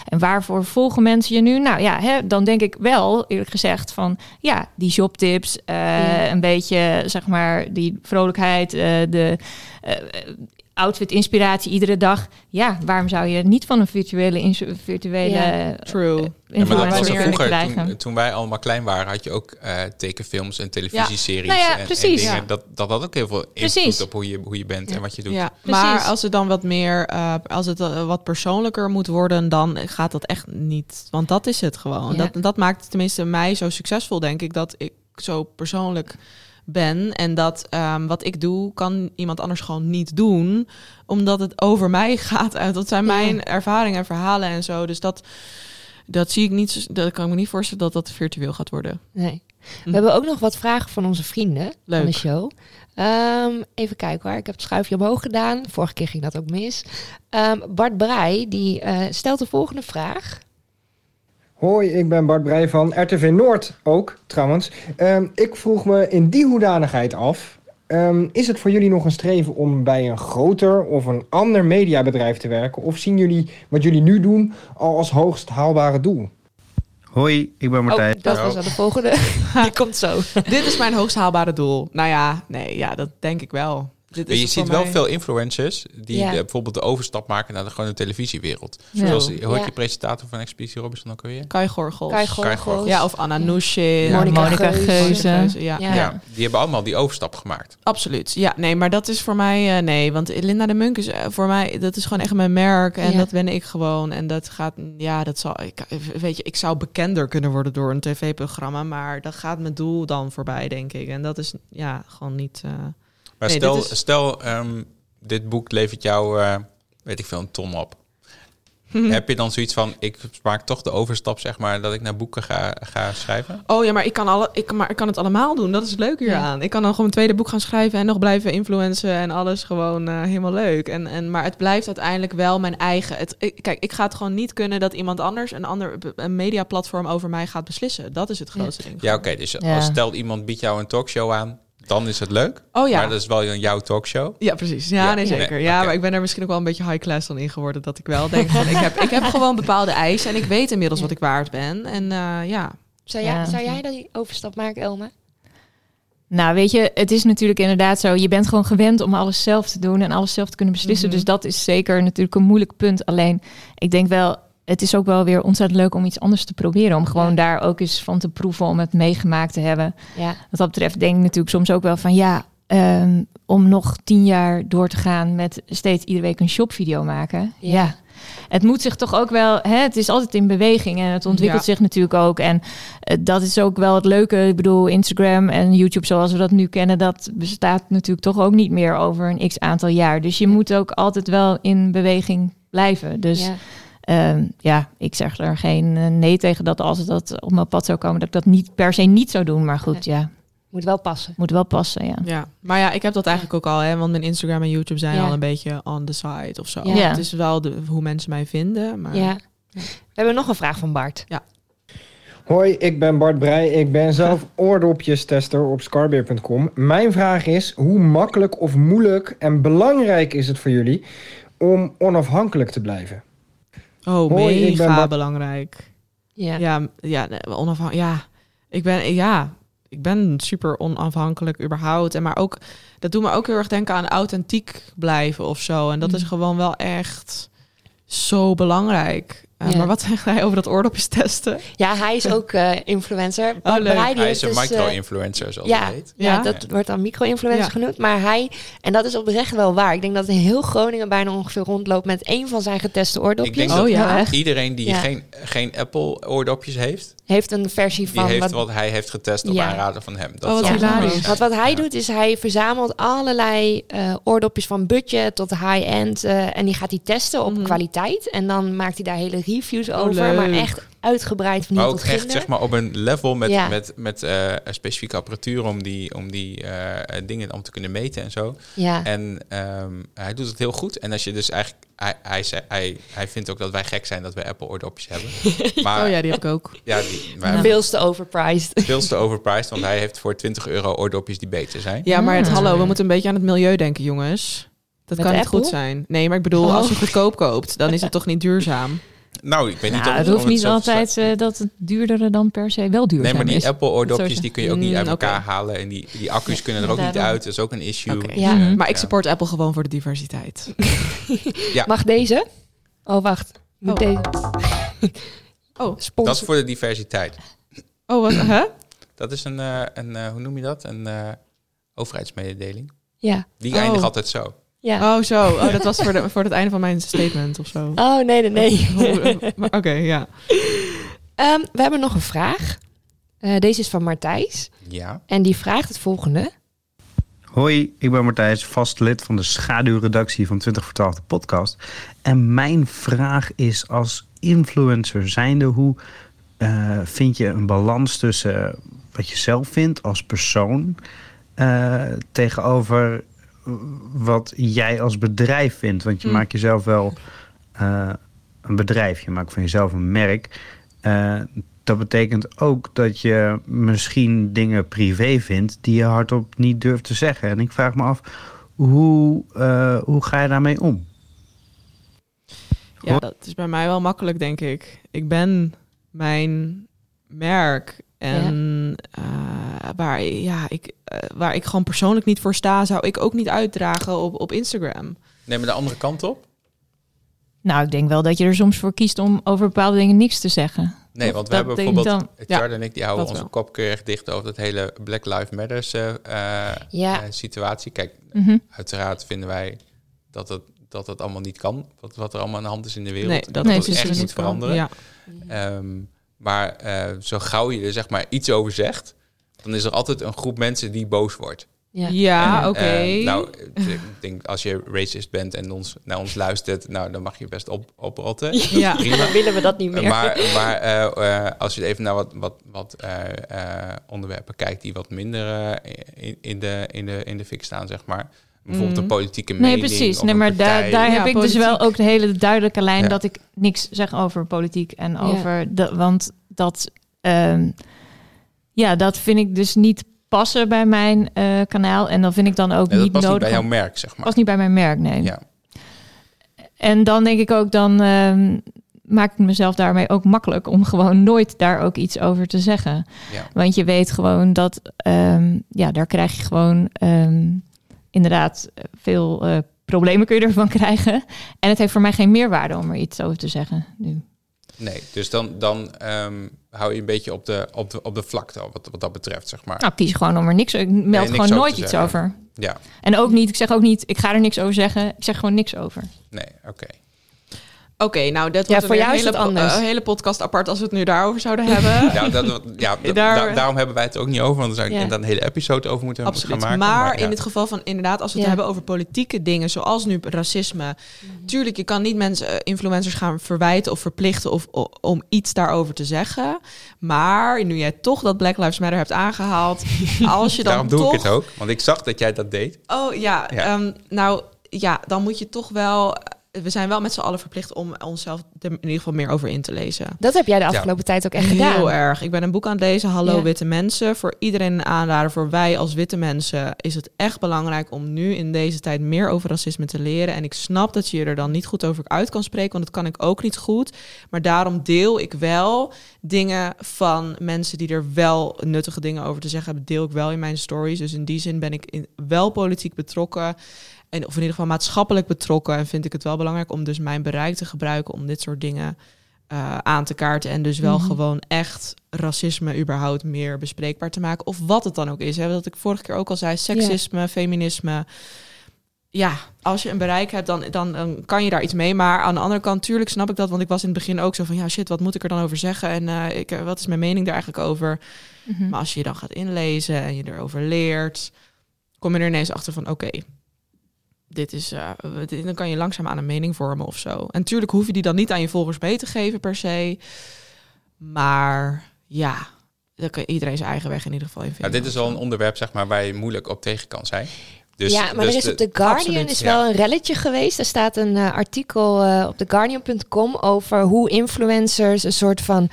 en waarvoor volgen mensen je nu? Nou ja, hè, dan denk ik wel, eerlijk gezegd, van, ja, die shoptips, eh, een beetje, zeg maar, die vrolijkheid, eh, de... eh, outfit inspiratie iedere dag. Ja, waarom zou je niet van een virtuele virtuele Ja. eh, True. Ja, maar dat was vroeger, toen, toen wij allemaal klein waren, had je ook eh, tekenfilms en televisieseries. Nou ja, en, en precies. dingen. Ja. Dat, dat had ook heel veel invloed Precies. op hoe je, hoe je bent Ja. en wat je doet. Maar als het dan wat meer, eh, als het eh, wat persoonlijker moet worden, dan gaat dat echt niet. Want dat is het gewoon. Ja. Dat, dat maakt tenminste mij zo succesvol, denk ik, dat ik zo persoonlijk ben. En dat ehm, wat ik doe, kan iemand anders gewoon niet doen. Omdat het over mij gaat. Dat zijn Ja. mijn ervaringen en verhalen en zo. Dus dat, dat zie ik niet. Dat kan ik me niet voorstellen dat dat virtueel gaat worden. Nee. We hebben ook nog wat vragen van onze vrienden van Leuk. de show. Ehm, even kijken hoor. Ik heb het schuifje omhoog gedaan. Vorige keer ging dat ook mis. Ehm, Bart Breij die eh, stelt de volgende vraag. Hoi, ik ben Bart Breij van RTV Noord ook, trouwens. Ehm, ik vroeg me in die hoedanigheid af... ehm, is het voor jullie nog een streven om bij een groter of een ander mediabedrijf te werken? Of zien jullie wat jullie nu doen al als hoogst haalbare doel? Hoi, ik ben Martijn. Oh, dat was al de volgende. die komt zo. Dit is mijn hoogst haalbare doel. Nou ja, nee, ja, dat denk ik wel. Dit je ziet wel mij- veel influencers die Ja. de- bijvoorbeeld de overstap maken naar de gewone televisiewereld. Ja. Zoals hoe heet Ja. die presentator van Expeditie Robinson ook alweer? Kai Gorgels. Kai Kai Gorgels. Ja, of Anna Monica Monica Geuze. Ja, Ja. Ja. die hebben allemaal die overstap gemaakt. absoluut. Ja, nee, maar dat is voor mij... eh, nee, want Linda de Munk is eh, voor mij... Dat is gewoon echt mijn merk. En Ja. dat ben ik gewoon. En dat gaat... Ja, dat zal... Ik, weet je, ik zou bekender kunnen worden door een tv-programma. Maar dat gaat mijn doel dan voorbij, denk ik. En dat is ja, gewoon niet... eh, Maar Nee, stel, dit is- stel ehm, dit boek levert jou, eh, weet ik veel, een ton op. Heb je dan zoiets van, ik maak toch de overstap, zeg maar, dat ik naar boeken ga, ga schrijven? Oh ja, maar ik kan, alle, ik, maar ik kan het allemaal doen. Dat is het leuke hieraan. Ik kan dan gewoon een tweede boek gaan schrijven en nog blijven influencen en alles gewoon eh, helemaal leuk. En, en, maar het blijft uiteindelijk wel mijn eigen. Het, ik, kijk, ik ga het gewoon niet kunnen dat iemand anders een ander een mediaplatform over mij gaat beslissen. Dat is het grootste ding. Ja, oké. dus Ja. als stel iemand biedt jou een talkshow aan, dan is het leuk. Oh ja. Maar dat is wel jouw talkshow. Ja, precies. Ja, Ja. nee, zeker. Nee, ja, maar ik ben er misschien ook wel een beetje high class dan in geworden. Dat ik wel denk van, ik heb, ik heb gewoon bepaalde eisen en ik weet inmiddels wat ik waard ben. En eh, ja, Zou, jij, Ja. zou jij die overstap maken, Elma? Nou, weet je, het is natuurlijk inderdaad zo. Je bent gewoon gewend om alles zelf te doen en alles zelf te kunnen beslissen. Mhm. Dus dat is zeker natuurlijk een moeilijk punt. Alleen, ik denk wel, het is ook wel weer ontzettend leuk om iets anders te proberen. Om gewoon Ja. daar ook eens van te proeven, om het meegemaakt te hebben. Ja. Wat dat betreft denk ik natuurlijk soms ook wel van ja, ehm, om nog tien jaar door te gaan met steeds iedere week een shopvideo maken. Ja. Ja. Het moet zich toch ook wel, hè, het is altijd in beweging en het ontwikkelt zich natuurlijk ook. En eh, dat is ook wel het leuke. Ik bedoel, Instagram en YouTube zoals we dat nu kennen, dat bestaat natuurlijk toch ook niet meer over een x aantal jaar. Dus je moet ook altijd wel in beweging blijven. Dus ja. Ehm, ja, ik zeg er geen eh, nee tegen dat als dat op mijn pad zou komen, dat ik dat niet per se niet zou doen. Maar goed, ja, Moet wel passen. moet wel passen, ja. Ja, maar ja, ik heb dat eigenlijk ook al, hè, want mijn Instagram en YouTube zijn Ja. al een beetje on the side of zo. Ja. Ja. Het is wel de, hoe mensen mij vinden, maar Ja. We hebben nog een vraag van Bart. Hoi, ik ben Bart Breij. Ik ben zelf oordopjestester op scarbeer.com. Mijn vraag is, hoe makkelijk of moeilijk en belangrijk is het voor jullie om onafhankelijk te blijven? Oh, Hoi, ik ben mega belangrijk. Ja. Ja, ja, nee, onafhan- ja, ik ben, ja, ik ben super onafhankelijk überhaupt. En maar ook, dat doet me ook heel erg denken aan authentiek blijven of zo. En dat is Mhm. gewoon wel echt zo belangrijk. Eh, Ja. Maar wat zegt hij over dat oordopjes testen? Ja, hij is ook eh, influencer. Leuk. Die Hij is een dus, eh, micro-influencer, zoals ja, hij heet. ja, Ja? dat wordt dan micro-influencer Ja. genoemd. Maar hij, en dat is oprecht wel waar. Ik denk dat in heel Groningen bijna ongeveer rondloopt met één van zijn geteste oordopjes. Ik denk Oh dat iedereen die Ja. geen, geen Apple-oordopjes heeft, Heeft een versie die van heeft wat wat hij heeft getest op Ja. aanraden van hem. Dat Oh, wat Ja. wat hij Ja. doet is hij verzamelt allerlei eh, oordopjes van budget tot high-end. eh, en die gaat hij testen op Mhm. kwaliteit. En dan maakt hij daar hele reviews Oh, over. Maar echt uitgebreid van ook tot echt zeg maar op een level met, Ja. met, met eh, een specifieke apparatuur om die, om die eh, dingen om te kunnen meten en zo. Ja, En ehm, hij doet het heel goed. En als je dus eigenlijk, hij, hij, zei- hij, hij vindt ook dat wij gek zijn dat we Apple oordopjes hebben. Maar Oh ja, die heb ik ook. ja, die, maar veel te overpriced. veel te overpriced, want hij heeft voor 20 euro oordopjes die beter zijn. Ja, maar het, Ah. hallo, we moeten een beetje aan het milieu denken, jongens. Dat Met kan niet Apple? goed zijn. Nee, maar ik bedoel, als je Oh. goedkoop koopt, dan is het toch niet duurzaam? Nou, ik weet niet Nou, of het hoeft niet altijd eh, dat het duurdere dan per se wel duurzaam Nee, maar die is. Apple oordopjes Zo is die kun je ook niet Mm, uit elkaar oké. halen. En die, die accu's kunnen er ook niet uit. Dat is ook een issue. Oké. Ja. Maar ik ja. support Apple gewoon voor de diversiteit. Ja. Mag deze? Oh, wacht. Moet Oh. deze... Oh. Sponsor. Dat is voor de diversiteit. Oh, wat? Hè? Dat is een, eh, een eh, hoe noem je dat? Een eh, overheidsmededeling. Ja. Die Oh. eindigt altijd zo. Ja. Oh, zo. Oh, dat was voor, de, voor het einde van mijn statement of zo. Oh, nee, nee, nee. Maar Oké, ja. Ehm, we hebben nog een vraag. Eh, deze is van Martijs. Ja. En die vraagt het volgende. Hoi, ik ben Martijs, vast lid van de schaduwredactie van 20 voor 12 de podcast. En mijn vraag is als influencer zijnde, hoe eh, vind je een balans tussen wat je zelf vindt als persoon eh, tegenover wat jij als bedrijf vindt? Want je Hmm. maakt jezelf wel eh, een bedrijf, je maakt van jezelf een merk. Eh, dat betekent ook dat je misschien dingen privé vindt die je hardop niet durft te zeggen. En ik vraag me af, hoe, eh, hoe ga je daarmee om? Ja, dat is bij mij wel makkelijk, denk ik. Ik ben mijn merk En eh, waar, ja, ik, eh, waar ik gewoon persoonlijk niet voor sta, zou ik ook niet uitdragen op, op Instagram. Neem we de andere kant op. Nou, ik denk wel dat je er soms voor kiest om over bepaalde dingen niks te zeggen. Nee, Of want we dat hebben bijvoorbeeld, dan- Ja, en ik, die houden dat onze wel. kop keurig dicht over het hele Black Lives Matters eh, Ja. situatie. Kijk, Mhm. uiteraard vinden wij dat het, dat het allemaal niet kan. Wat, wat er allemaal aan de hand is in de wereld. Nee, dat Nee, precies. echt moet veranderen. Ja. Ehm, maar eh, zo gauw je er zeg maar iets over zegt, dan is er altijd een groep mensen die boos wordt. Ja. Ja, En, oké. eh, nou, ik denk als je racist bent en ons, naar ons luistert, nou, dan mag je best op, oprotten. ja. Prima. Dan willen we dat niet meer. Maar, maar eh, eh, als je even naar wat, wat, wat eh, eh, onderwerpen kijkt die wat minder eh, in, in, de, in, de, in de fik staan, zeg maar. Bijvoorbeeld Mhm. een politieke Nee, mening. precies. of Nee, maar daar, daar Ja, heb ik dus wel ook de hele duidelijke lijn Ja. dat ik niks zeg over politiek en Ja. over de, want dat, ehm, ja, dat vind ik dus niet passen bij mijn eh, kanaal en dan vind ik dan ook Nee, dat niet past niet nodig. bij om- jouw merk, zeg maar. past niet bij mijn merk, nee. Ja. En dan denk ik ook, dan ehm, maak ik mezelf daarmee ook makkelijk om gewoon nooit daar ook iets over te zeggen. Ja. Want je weet gewoon dat, ehm, ja, daar krijg je gewoon ehm, inderdaad veel eh, problemen kun je ervan krijgen. En het heeft voor mij geen meerwaarde om er iets over te zeggen nu. Nee, dus dan, dan ehm, hou je een beetje op de, op de, op de vlakte wat, wat dat betreft, zeg maar. Nou, kies gewoon om er niks, ik meld niks gewoon nooit iets zeggen. over. Ja, En ook niet, ik zeg ook niet, ik ga er niks over zeggen. Ik zeg gewoon niks over. nee, oké. Oké, nou, dat Ja, wordt voor een jou is hele, het anders. po- een hele podcast apart als we het nu daarover zouden hebben. Ja, dat, ja da- Daar- da- daarom hebben wij het ook niet over, want dan zou ik Ja. inderdaad een hele episode over moeten Absoluut. gaan maken. maar, ja. in het geval van inderdaad, als we het Ja. hebben over politieke dingen, zoals nu racisme. Tuurlijk, je kan niet mensen, eh, influencers gaan verwijten of verplichten of, o- om iets daarover te zeggen. Maar nu jij toch dat Black Lives Matter hebt aangehaald, als je dan Daarom doe toch... ik het ook, want ik zag dat jij dat deed. Oh ja, Ja. ehm, nou ja, dan moet je toch wel. We zijn wel met z'n allen verplicht om onszelf er in ieder geval meer over in te lezen. Dat heb jij de afgelopen tijd ook echt gedaan. Heel erg. Ik ben een boek aan het lezen, Hallo Ja. Witte Mensen. Voor iedereen een aanrader. Voor wij als witte mensen is het echt belangrijk om nu in deze tijd meer over racisme te leren. En ik snap dat je je er dan niet goed over uit kan spreken, want dat kan ik ook niet goed. Maar daarom deel ik wel dingen van mensen die er wel nuttige dingen over te zeggen hebben, deel ik wel in mijn stories. Dus in die zin ben ik in, wel politiek betrokken. En, of in ieder geval maatschappelijk betrokken. En vind ik het wel belangrijk om dus mijn bereik te gebruiken om dit soort dingen eh, aan te kaarten. En dus wel Mhm. gewoon echt racisme überhaupt meer bespreekbaar te maken. Of wat het dan ook is. Hè. Dat ik vorige keer ook al zei, seksisme, feminisme. Ja, als je een bereik hebt, dan, dan, dan kan je daar iets mee. Maar aan de andere kant, tuurlijk snap ik dat. Want ik was in het begin ook zo van, ja shit, wat moet ik er dan over zeggen? En eh, ik, wat is mijn mening daar eigenlijk over? Mhm. Maar als je je dan gaat inlezen en je erover leert, kom je er ineens achter van oké, dit is, eh, dit- dan kan je langzaam aan een mening vormen of zo. En natuurlijk hoef je die dan niet aan je volgers mee te geven per se. Maar ja, dan kan iedereen zijn eigen weg in ieder geval in vinden. dit is wel een onderwerp zeg maar, waar je moeilijk op tegen kan zijn. Dus, ja, maar dus er is op The Guardian absoluut, is ja. wel een relletje geweest. Er staat een eh, artikel eh, op theguardian.com over hoe influencers een soort van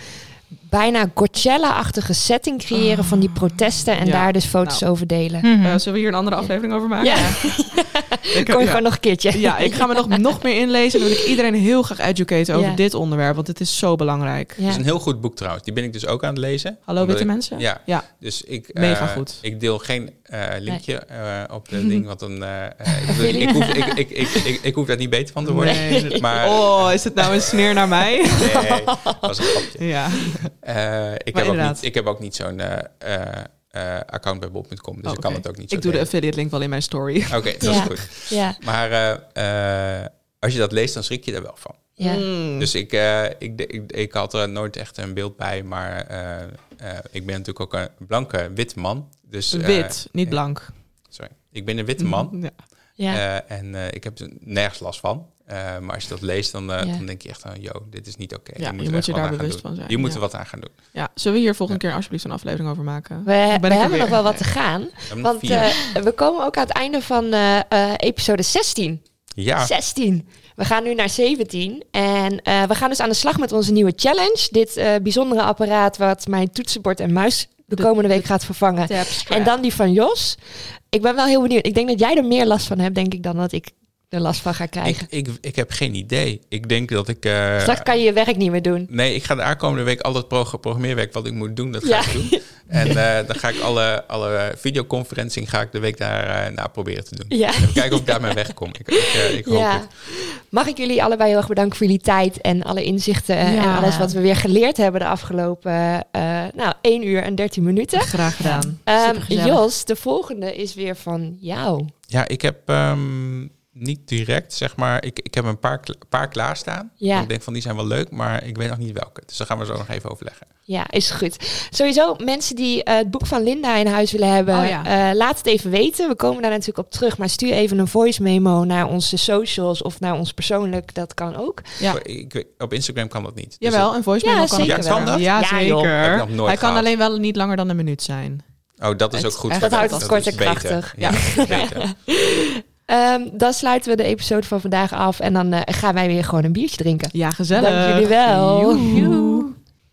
bijna Coachella-achtige setting creëren van die protesten en Ja, daar dus foto's nou. over delen. Mhm. Eh, zullen we hier een andere aflevering over maken? Ja. Ik, Kom je ja. gewoon nog een keertje. Ja, ik ga me nog, nog meer inlezen. Dan wil ik iedereen heel graag educaten over Ja. dit onderwerp. Want het is zo belangrijk. Ja. Het is een heel goed boek trouwens. Die ben ik dus ook aan het lezen. Hallo witte ik- mensen? Ja, Ja. dus ik, Mega eh, goed. ik deel geen eh, linkje eh, op de ding, want dan ik, ik, hoef, ik, ik, ik, ik, ik hoef daar niet beter van te worden. Nee. Maar Oh, is het nou een sneer naar mij? nee, dat was een grapje. ja. Eh, ik, heb ook niet, ik heb ook niet zo'n eh, eh, account bij Bob.com, dus Oh, ik kan oké. het ook niet zo Ik doe de affiliate link wel in mijn story. Oké, dat Ja. is goed. Ja, Maar eh, eh, als je dat leest, dan schrik je er wel van. ja. Mm. Dus ik, eh, ik, ik, ik had er nooit echt een beeld bij, maar eh, eh, ik ben natuurlijk ook een blanke witte man. Dus, eh, Wit, niet blank. Sorry, ik ben een witte man Ja. ja. eh, en eh, ik heb er nergens last van. Eh, maar als je dat leest, dan, eh, Ja. dan denk je echt van, yo, dit is niet oké. Ja, Hier je moet je wat daar aan gaan bewust doen. van zijn, Je moet ja. er wat aan gaan doen. ja. Zullen we hier volgende keer alsjeblieft een aflevering over maken? We, hebben weer. nog wel wat te gaan. Want eh, we komen ook aan het einde van eh, eh, episode 16. ja, 16. We gaan nu naar 17. En eh, we gaan dus aan de slag met onze nieuwe challenge. Dit eh, bijzondere apparaat wat mijn toetsenbord en muis de, De- komende week gaat vervangen. En dan die van Jos. Ik ben wel heel benieuwd. Ik denk dat jij er meer last van hebt, denk ik, dan dat ik er last van gaat Ik, krijgen. ik, ik heb geen idee. Ik denk dat ik... eh, Straks kan je je werk niet meer doen. Nee, ik ga de aankomende week al het pro- programmeerwerk wat ik moet doen, dat ga Ja. ik doen. En eh, dan ga ik alle, alle videoconferencing ga ik de week daarna proberen te doen. Ja. Even kijken of ik daarmee wegkom. Ik, ik, ik hoop Ja. het. Mag ik jullie allebei heel erg bedanken voor jullie tijd en alle inzichten Ja. en alles wat we weer geleerd hebben de afgelopen eh, nou, 1 uur en 13 minuten. Graag gedaan. Ehm. Jos, de volgende is weer van jou. Ja, ik heb ehm, niet direct, zeg maar, ik, ik heb een paar, paar klaarstaan. Ja. Ik denk van die zijn wel leuk, maar ik weet nog niet welke. Dus daar gaan we zo nog even overleggen. Ja, is goed. Sowieso, mensen die eh, het boek van Linda in huis willen hebben, Oh ja. eh, laat het even weten. We komen daar natuurlijk op terug. Maar stuur even een voice memo naar onze socials of naar ons persoonlijk. Dat kan ook. Ja. Ik, op Instagram kan dat niet. Dus Jawel, een voice Ja, memo kan zeker. Ja, kan dat? Ja, Ja, zeker. Hij kan gehad. alleen wel niet langer dan een minuut zijn. Oh, dat is Het- ook goed. Dat houdt het is kort en beter. krachtig. Ja, beter. Ehm, dan sluiten we de episode van vandaag af. En dan eh, gaan wij weer gewoon een biertje drinken. Ja, gezellig. Dank jullie wel. Joe. Joe.